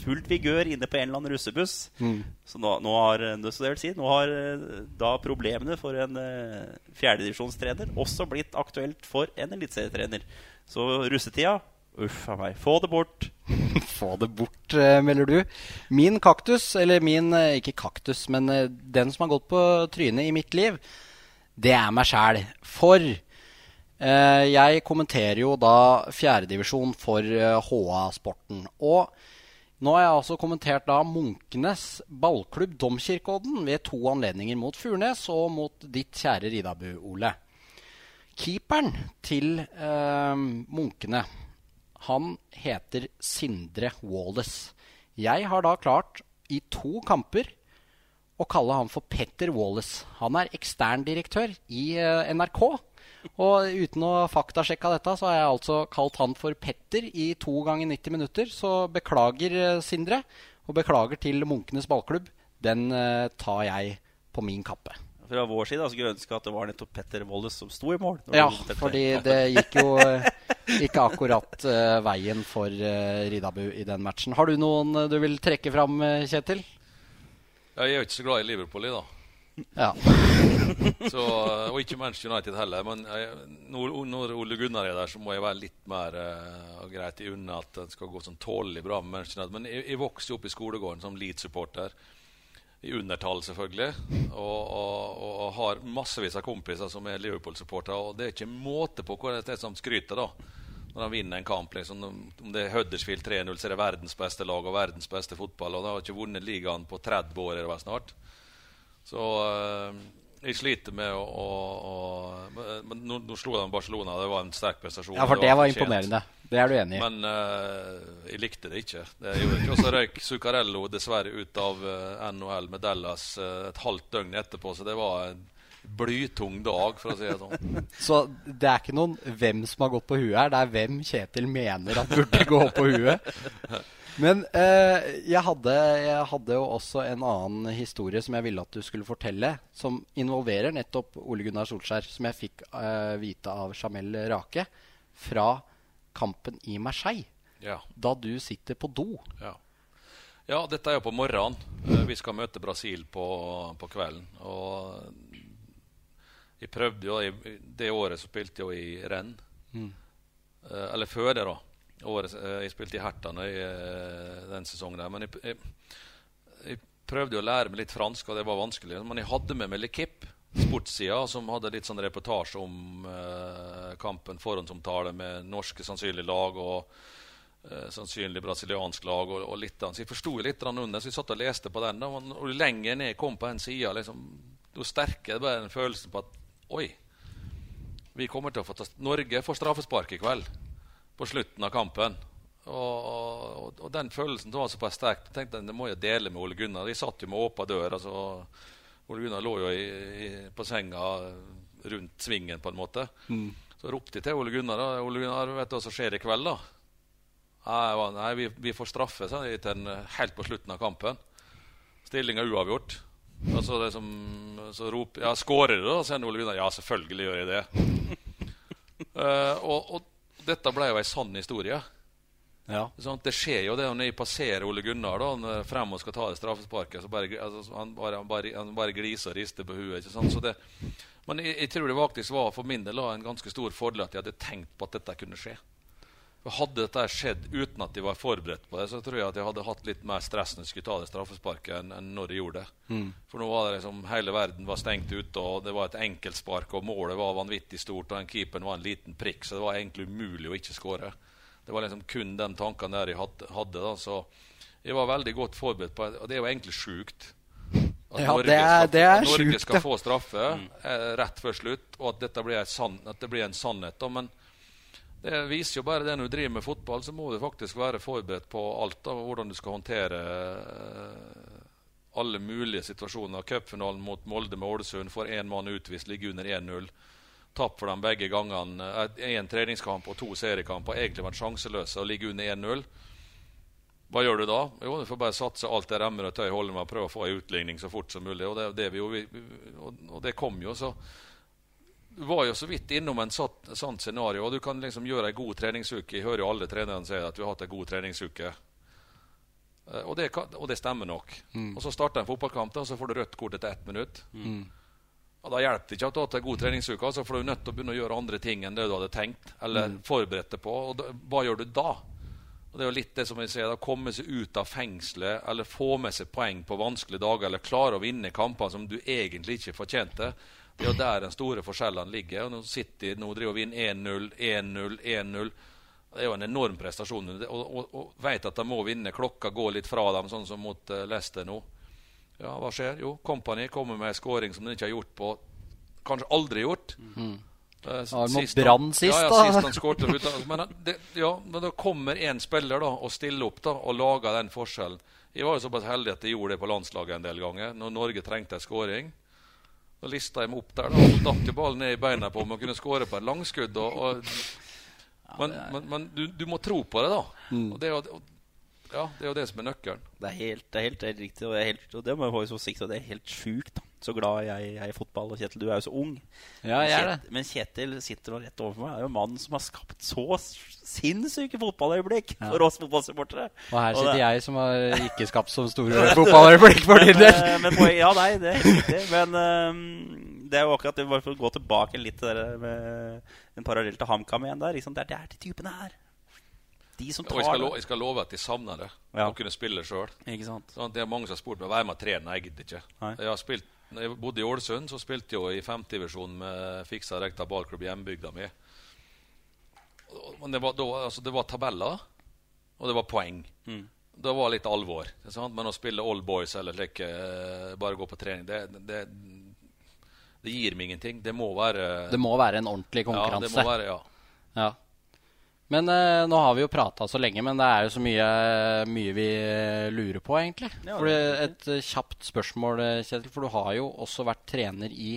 fullt vigør inne på en eller annen russebuss. Mm. Så, nå, nå, har, så si, nå har da problemene for en uh, fjerdedivisjonstrener også blitt aktuelt for en eliteserietrener. Så russetida Uff a meg. Få det bort. Få det bort, eh, melder du. Min kaktus, eller min eh, Ikke kaktus, men eh, den som har gått på trynet i mitt liv, det er meg sjæl. For eh, jeg kommenterer jo da fjerdedivisjon for HA-sporten. Og nå har jeg altså kommentert da Munkenes ballklubb Domkirkeodden ved to anledninger mot Furnes og mot ditt kjære Ridabu, Ole. Keeperen til eh, Munkene, han heter Sindre Wallace. Jeg har da klart i to kamper å kalle han for Petter Wallace. Han er eksterndirektør i eh, NRK. Og uten å faktasjekke dette, så har jeg altså kalt han for Petter i to ganger 90 minutter. Så beklager, eh, Sindre. Og beklager til Munkenes ballklubb. Den tar jeg på min kappe fra vår side skulle jeg ønske at det var nettopp Petter Wolles som sto i mål. Ja, fordi det gikk jo eh, ikke akkurat uh, veien for uh, Ridabu i den matchen. Har du noen uh, du vil trekke fram, Kjetil? Jeg er jo ikke så glad i Liverpool, i da. Ja. så, og ikke Manchester United heller. Men jeg, når, når, Ole Gunnar er der, så må jeg være litt mer uh, greit i unna at det skal gå sånn tålelig bra med Manchester United. Men jeg, jeg vokste opp i skolegården som Leeds-supporter i undertall, selvfølgelig. Og, og, og, har massevis av kompiser som er Liverpool-supportere. Og det er ikke måte på hvor det er som skryter, da. Når de vinner en kamp. Liksom, om det er Huddersfield 3-0, så er det verdens beste lag og verdens beste fotball. Og de har ikke vunnet ligaen på 30 år, eller hva snart. Så øh, jeg sliter med å, å, å Men nå, nå, slo de Barcelona. Det var en sterk prestasjon. Ja, for det, det var, var imponerende. Det er du enig i? Men uh, jeg likte det ikke. Det gjorde ikke. Og så røyk Zuccarello dessverre ut av uh, eh, NHL med Dallas uh, et halvt døgn etterpå, så det var en blytung dag, for å si det sånn. så det er ikke noen hvem som har gått på huet her, det er hvem Kjetil mener at burde gå på huet? Men jeg hadde, jeg, hadde, jo også en annen historie som jeg ville at du skulle fortelle, som involverer nettopp Ole Gunnar Solskjær, som jeg fikk vite av Jamel Rake fra kampen i Marseille. Ja. Da du sitter på do. Ja. ja dette er jo på morgenen. Eh, vi skal møte Brasil på, på kvelden. Og jeg prøvde jo Det året så spilte jeg jo i renn. Mm. Eh, eller før det, da. Året, eh, jeg spilte i Herta i den sesongen der. Men jeg, jeg, jeg, prøvde å lære meg litt fransk, og det var vanskelig. Men jeg hadde med meg l'Equipe sportssida som hadde litt sånn reportasje om eh, kampen, forhåndsomtale med norske sannsynlige lag og eh, sannsynlig brasiliansk lag. og, og litt annet. Så jeg forsto litt under, så jeg satt og leste på den. Og, og lenger ned kom på den sida, liksom, jo sterkere ble den følelsen på at oi, vi kommer til å få ta, Norge får straffespark i kveld, på slutten av kampen. Og, og, og den følelsen var såpass sterk. Jeg tenkte det må jeg dele med Ole Gunnar. De satt jo med åpen dør. altså Ole Gunnar lå jo i, i, på senga rundt svingen, på en måte. Mm. Så ropte jeg til Ole Gunnar. da, Ole Gunnar, vet du hva som skjer i kveld, da? Nei, nei vi, vi, får straffe sa jeg, til helt på slutten av kampen. Stillinga uavgjort. Og så, det som, så roper Ja, skårer du, da? sier Ole Gunnar. Ja, selvfølgelig gjør jeg det. uh, og, og, dette ble jo ei sann historie. Ja. Sånn, det skjer jo det når jeg passerer Ole Gunnar da, frem og skal ta det straffesparket. så bare, altså, han, bare, han, bare, han, bare, gliser og rister på huet. Det, men jeg, jeg, tror det faktisk var for min del en ganske stor fordel at jeg hadde tenkt på at dette kunne skje. For Hadde dette skjedd uten at de var forberedt på det, så tror jeg at jeg hadde hatt litt mer stress når jeg skulle ta det straffesparket, enn, enn når jeg gjorde det. Mm. For nå var det liksom hele verden var stengt ute, og det var et enkeltspark, og målet var vanvittig stort, og den keeperen var en liten prikk, så det var egentlig umulig å ikke skåre. Det var liksom kun de tankene der jeg hadde. da, Så jeg var veldig godt forberedt på det. Og det er jo egentlig sjukt. At ja, Norge, det er, skal, det er Norge sjukt, skal få straffe mm. eh, rett før slutt, og at, dette blir sann, at det blir en sannhet. Da. Men det viser jo bare det når du driver med fotball, så må du faktisk være forberedt på alt. Da, hvordan du skal håndtere eh, alle mulige situasjoner. Cupfinalen mot Molde med Ålesund får én mann utvist, ligger under 1-0 tapt for dem begge gangene. Én treningskamp og to seriekamper. Egentlig vært sjanseløse og ligger under 1-0. Hva gjør du da? Jo, du får bare satse alt det remmer og tøy holder med, prøve å få en utligning så fort som mulig. Og det, det, jo, og det kom jo, så Du var jo så vidt innom en sånt, sånt scenario. Og du kan liksom gjøre en god treningsuke. Jeg hører jo alle trenerne si at vi har hatt en god treningsuke. Eh, og det, og det stemmer nok. Mm. Og så starter en fotballkamp, og så får du rødt kort etter ett minutt. Mm. Og Da hjelper det ikke at du har hatt god treningsuke, altså, for du er nødt til å begynne å gjøre andre ting enn det du hadde tenkt eller mm. forberedt deg på. Og da, hva gjør du da? Og Det er jo litt det som jeg sier, da komme seg ut av fengselet eller få med seg poeng på vanskelige dager eller klare å vinne kamper som du egentlig ikke fortjente. Det er jo der den store forskjellene ligger. og Nå sitter nå driver og vinner 1-0, 1-0, 1-0. Det er jo en enorm prestasjon. Og, og, og vet at de må vinne. Klokka går litt fra dem, sånn som mot uh, Leicester nå. Ja, hva skjer? Jo, Company kommer med en skåring som de ikke har gjort på Kanskje aldri gjort. Mm. Uh, ja, Brann sist, da. ja, ja, sist han skårte. Men, det, ja, men da kommer én spiller da, og stiller opp da, og lager den forskjellen. Jeg var jo såpass heldig at jeg gjorde det på landslaget en del ganger. Når Norge trengte en skåring. Da lista jeg meg opp der, da, og så datt ballen ned i beina på om jeg kunne skåre på et langskudd. Og, og, men, men, men du, du, må tro på det, da. Mm. Og det, og, ja, det er jo det som er nøkkelen. Det er helt, det er helt, helt riktig, og det, er helt, og det må jeg ha så sikt, og det er helt sjukt. Så glad jeg, er i fotball. Og Kjetil, du er jo så ung. Ja, jeg er det. Men Kjetil sitter nå rett overfor meg. Det Er jo mannen som har skapt så sinnssyke fotballøyeblikk ja. for oss fotballsupportere. Og her sitter og jeg som har ikke skapt så store fotballøyeblikk for din del. Eh, men, men, ja, nei, det er helt riktig. Men um, det er jo akkurat det, bare for å gå tilbake litt til det med en parallell til HamKam igjen der. Liksom, det er de typene her de som tar og jeg skal, love, jeg skal love at de savner det. Ja. Å kunne spille sjøl. Sånn, det er mange som har spurt meg være med og trene. Jeg gidder ikke. Jeg har spilt, når jeg bodde i Ålesund, så spilte jeg i femtedivisjon med Fiksa Rekta ballklubb i hjembygda mi. Men det var, da, altså, det var, tabeller, og det var poeng. Mm. Det var litt alvor. Men å spille all boys eller like, eh, bare gå på trening, det, det, det gir meg ingenting. Det må være Det må være en ordentlig konkurranse. Ja, det må være, ja. ja. Men eh, nå har vi jo prata så lenge, men det er jo så mye, mye vi lurer på, egentlig. Ja, for Et uh, kjapt spørsmål, eh, Kjetil. For du har jo også vært trener i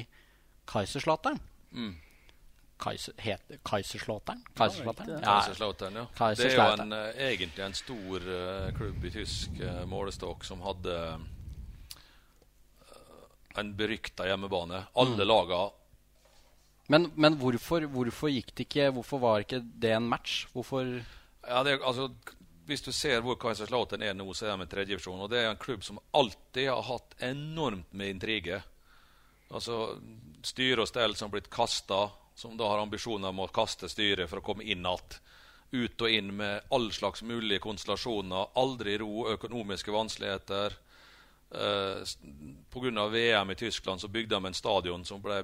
Kaiserslautern. Mm. Kaiser, het, Kaiserslautern? Kaiserslautern? Ja, Kaiserslautern, ja. Kaiserslautern. Det er jo en, uh, egentlig en stor uh, klubb i tysk målestokk som hadde en berykta hjemmebane. Alle mm. laga men, men hvorfor, hvorfor, gikk det ikke Hvorfor var ikke det en match? Hvorfor ja, det, altså, Hvis du ser hvor Kaiserslautern er nå, så er de i tredjedivisjon. Og det er en klubb som alltid har hatt enormt med intriger. Altså styre og stell som har blitt kasta, som da har ambisjoner om å kaste styret for å komme inn igjen. Ut og inn med all slags mulige konstellasjoner. Aldri ro, økonomiske vanskeligheter. Eh, Pga. VM i Tyskland så bygde de en stadion som ble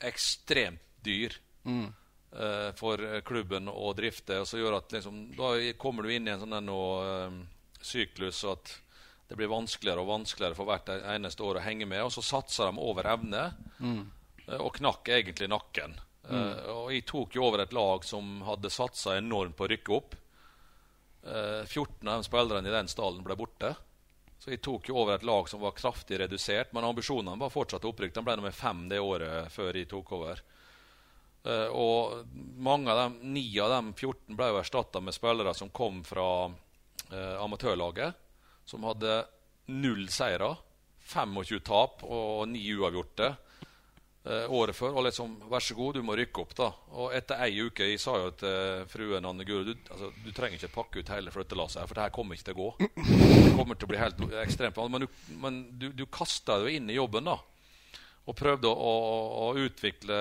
ekstremt dyr mm. uh, for klubben å drifte. og så gjør at liksom, Da kommer du inn i en sånn en, uh, syklus at det blir vanskeligere og vanskeligere for hvert eneste år å henge med. Og så satser de over evne, mm. uh, og knakk egentlig nakken. Mm. og jeg tok jo over et lag som hadde satsa enormt på å rykke opp. 14 av de spillerne i den stallen ble borte. Så jeg tok jo over et lag som var kraftig redusert, men ambisjonene var fortsatt opprykk. De ble nummer fem det året før jeg tok over. Uh, og mange av dem, ni av dem 14 ble jo erstatta med spillere som kom fra uh, amatørlaget, som hadde null seire, 25 tap og ni uavgjorte eh, året før. Og liksom, vær så god, du må rykke opp. da. Og etter ei uke jeg sa jo til fruen Anne Guro du, altså, du trenger ikke pakke ut hele flyttelasset, for det her kommer ikke til å gå. Det kommer til å bli helt ekstremt Men, du, men du, du kasta deg inn i jobben, da. Og prøvde å, å, å, utvikle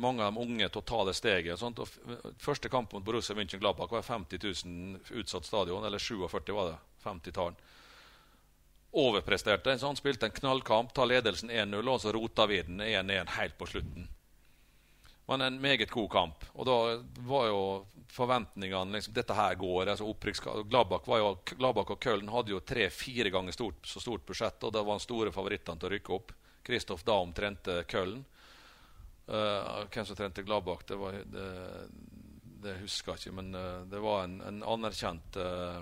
mange av de unge til å ta det steget. Sånt. Og første kamp mot Borussia München Gladbach var 50 000 utsatt stadion. Eller 47 var det. 50-tallet overpresterte. Så han spilte en knallkamp, tar ledelsen 1-0, og så rota vi den 1-1 helt på slutten. Men en meget god kamp. Og da var jo forventningene liksom, Dette her går. altså Gladbach, jo, Gladbach og Köln hadde jo tre-fire ganger stort, så stort budsjett, og det var de store favorittene til å rykke opp. Kristoff Daum trente Köln. Uh, hvem som trente Gladbach, det, var, det, det husker jeg ikke, men uh, det var en, en anerkjent uh,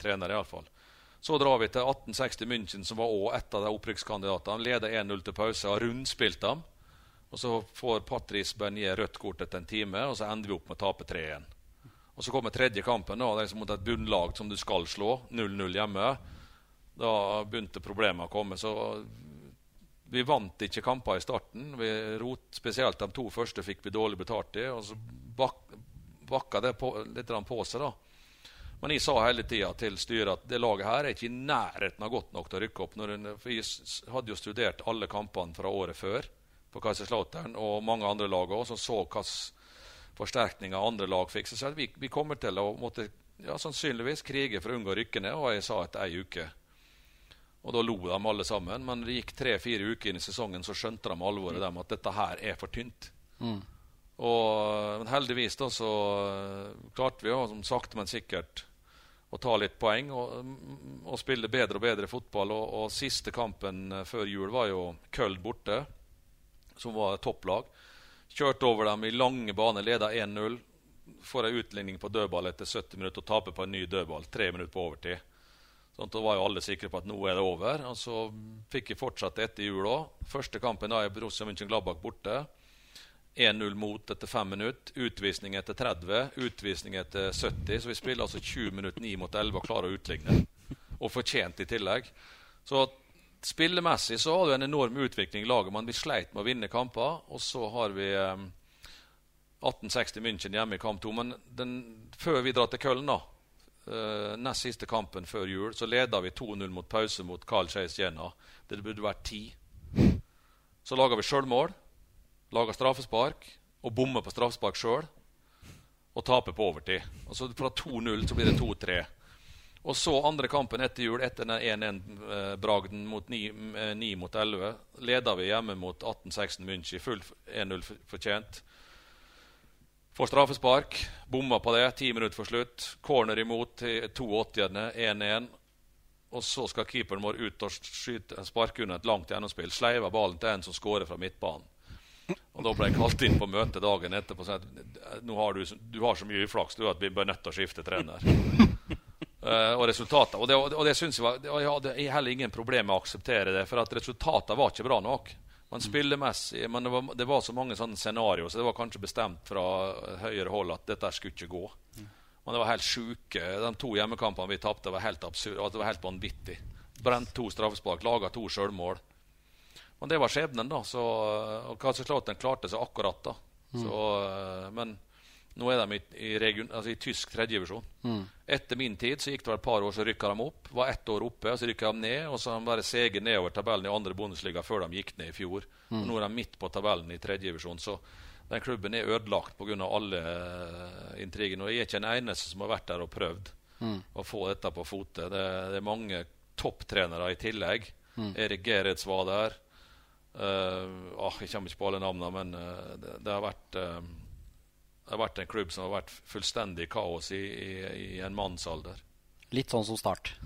trener, iallfall. Så drar vi til 1860 München, som var også et av de opprykkskandidatene. Leder 1-0 til pause, har rundspilt dem. Og Så får Patrice Bernier rødt kort etter en time, og så ender vi opp med å tape 3-1. Og Så kommer tredje kampen, da, det er mot et bunnlag som du skal slå. 0-0 hjemme. Da begynte problemene å komme. så vi vant ikke kamper i starten. Vi rot, spesielt de to første fikk vi dårlig betalt i. Og så bak, bakka det på, litt på seg. da. Men jeg sa hele tida til styret at det laget her er ikke i nærheten av godt nok til å rykke opp. En, for Jeg hadde jo studert alle kampene fra året før på Kaiserslautern og mange andre lag òg, som så hvilke forsterkninger andre lag fikk. Så jeg vi, vi kommer til å måtte ja, sannsynligvis krige for å unngå å rykke ned, og jeg sa etter ei uke. Og da lo de alle sammen. Men det gikk tre-fire uker inn i sesongen, så skjønte de alvoret dem at dette her er for tynt. Mm. Og, men heldigvis da så klarte vi jo, som sakte, men sikkert å ta litt poeng og, og, spille bedre og bedre fotball. Og, og siste kampen eh, før jul var jo Køld borte, som var topplag. Kjørte over dem i lange baner, leda 1-0. Får ei utligning på dødball etter 70 minutter og taper på en ny dødball. Tre minutter på overtid. Sånn, da var jo alle sikre på at nå er det over. Og så fikk jeg fortsette etter jul òg. Første kampen da er Borussia München Gladbach borte. 1-0 mot etter 5 minutter. Utvisning etter 30. Utvisning etter 70. Så vi spiller altså 20 minutter 9 mot 11 og klarer å utligne. Og fortjent i tillegg. Så spillemessig så har du en enorm utvikling i laget. Men vi sleit med å vinne kamper. Og så har vi eh, 1860 München hjemme i kamp 2. Men den, før vi drar til Köln, da, eh, nest siste kampen før jul, så leder vi 2-0 mot pause mot Carl Chase Jena. Det burde vært 10. Så lager vi sjølmål lager straffespark og bommer på straffespark sjøl og taper på overtid. Og så Fra 2-0 så blir det 2-3. Og så andre kampen etter jul, etter den 1-1-bragden mot 9, 9, mot 11, leder vi hjemme mot 18-16 München, full 1-0 fortjent. Får straffespark, bommer på det, ti minutter for slutt. Corner imot til 82. 1-1. Og så skal keeperen vår ut og skyte, sparke under et langt gjennomspill. Sleiver ballen til en som skårer fra midtbanen. Og Da ble jeg kalt inn på møte dagen etterpå og sa at nå har du, du har så mye uflaks du, at vi bør nødt til å skifte trener. uh, og resultatet, og det, og det synes jeg var, og jeg hadde heller ingen problem med å akseptere det, for at resultatene var ikke bra nok. Men spillemessig, men det var, det var så mange sånne scenarioer, så det var kanskje bestemt fra høyere hold at dette skulle ikke gå. Men det var helt sjuke. De to hjemmekampene vi tapte, var helt absurd, det var helt vanvittig. Brent to straffespark, laga to sjølmål. Men det var skjebnen, da. Så, og Kaiserslautern klarte seg akkurat. da. Mm. Så, eh, men nå er de i, i, region, altså i tysk tredjedivisjon. Mm. Etter min tid så gikk det et par år, så rykka de opp. Var ett år oppe, så rykka de ned. Og så har de bare seget nedover tabellen i andre Bundesliga før de gikk ned i fjor. Mm. Og nå er de midt på tabellen i tredjedivisjon. Så den klubben er ødelagt pga. alle uh, intrigene. Og jeg er ikke den eneste som har vært der og prøvd mm. å få dette på fote. Det, det er mange topptrenere i tillegg. Erik Gerets var der. Eh, oh, jeg kommer ikke på alle navnene, men uh, det, det, har vært uh, det har vært en klubb som har vært fullstendig kaos i, i, i en mannsalder. Litt sånn som Start,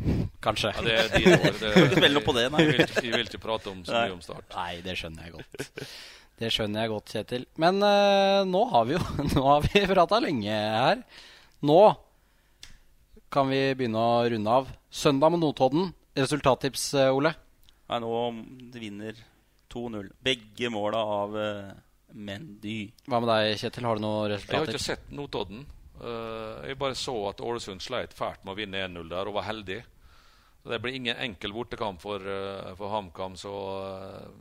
kanskje. Ja, det er dine det, Det, på det, nei. Jeg, vil, ikke- jeg vil ikke prate om så Nei. mye om Start. Nei, det skjønner jeg godt. Det skjønner jeg godt, Kjetil. Men uh, nå har vi jo Nå har vi prata lenge her. Nå kan vi begynne å runde av. Søndag med Notodden. Resultattips, Ole? Nei, nå vinner 2-0. Begge måla av uh, Mendy. Hva med deg, Kjetil? Har du noen resultater? Jeg har ikke sett Notodden. Uh, jeg bare så at Ålesund sleit fælt med å vinne 1-0 der, og var heldig. Det blir ingen enkel bortekamp for, uh, for HamKam. Så,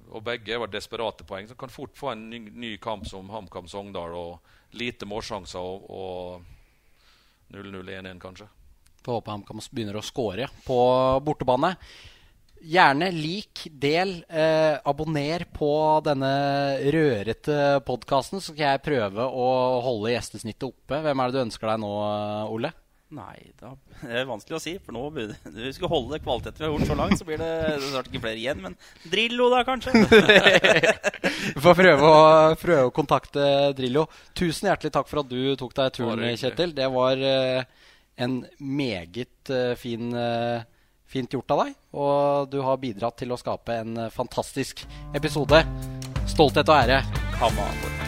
og begge var desperate poeng. Så kan fort få en ny, ny kamp som HamKam Sogndal, og lite målsjanser og, og 0-0-1-1, kanskje. Får håpe HamKam begynner å score på bortebane. Gjerne lik, del, eh, abonner på denne rørete podkasten, så skal jeg prøve å holde gjestesnittet oppe. Hvem er det du ønsker deg nå, Ole? Nei, da, det er vanskelig å si. For nå du skal holde kvaliteten vi har gjort så langt, så blir det, det snart ikke flere igjen. Men Drillo, da, kanskje? Vi får prøve å, prøve å kontakte Drillo. Tusen hjertelig takk for at du tok deg turen, Kjetil. Det var eh, en meget eh, fin, eh, fint gjort av deg. Og du har bidratt til å skape en fantastisk episode. Stolthet og ære. Come on.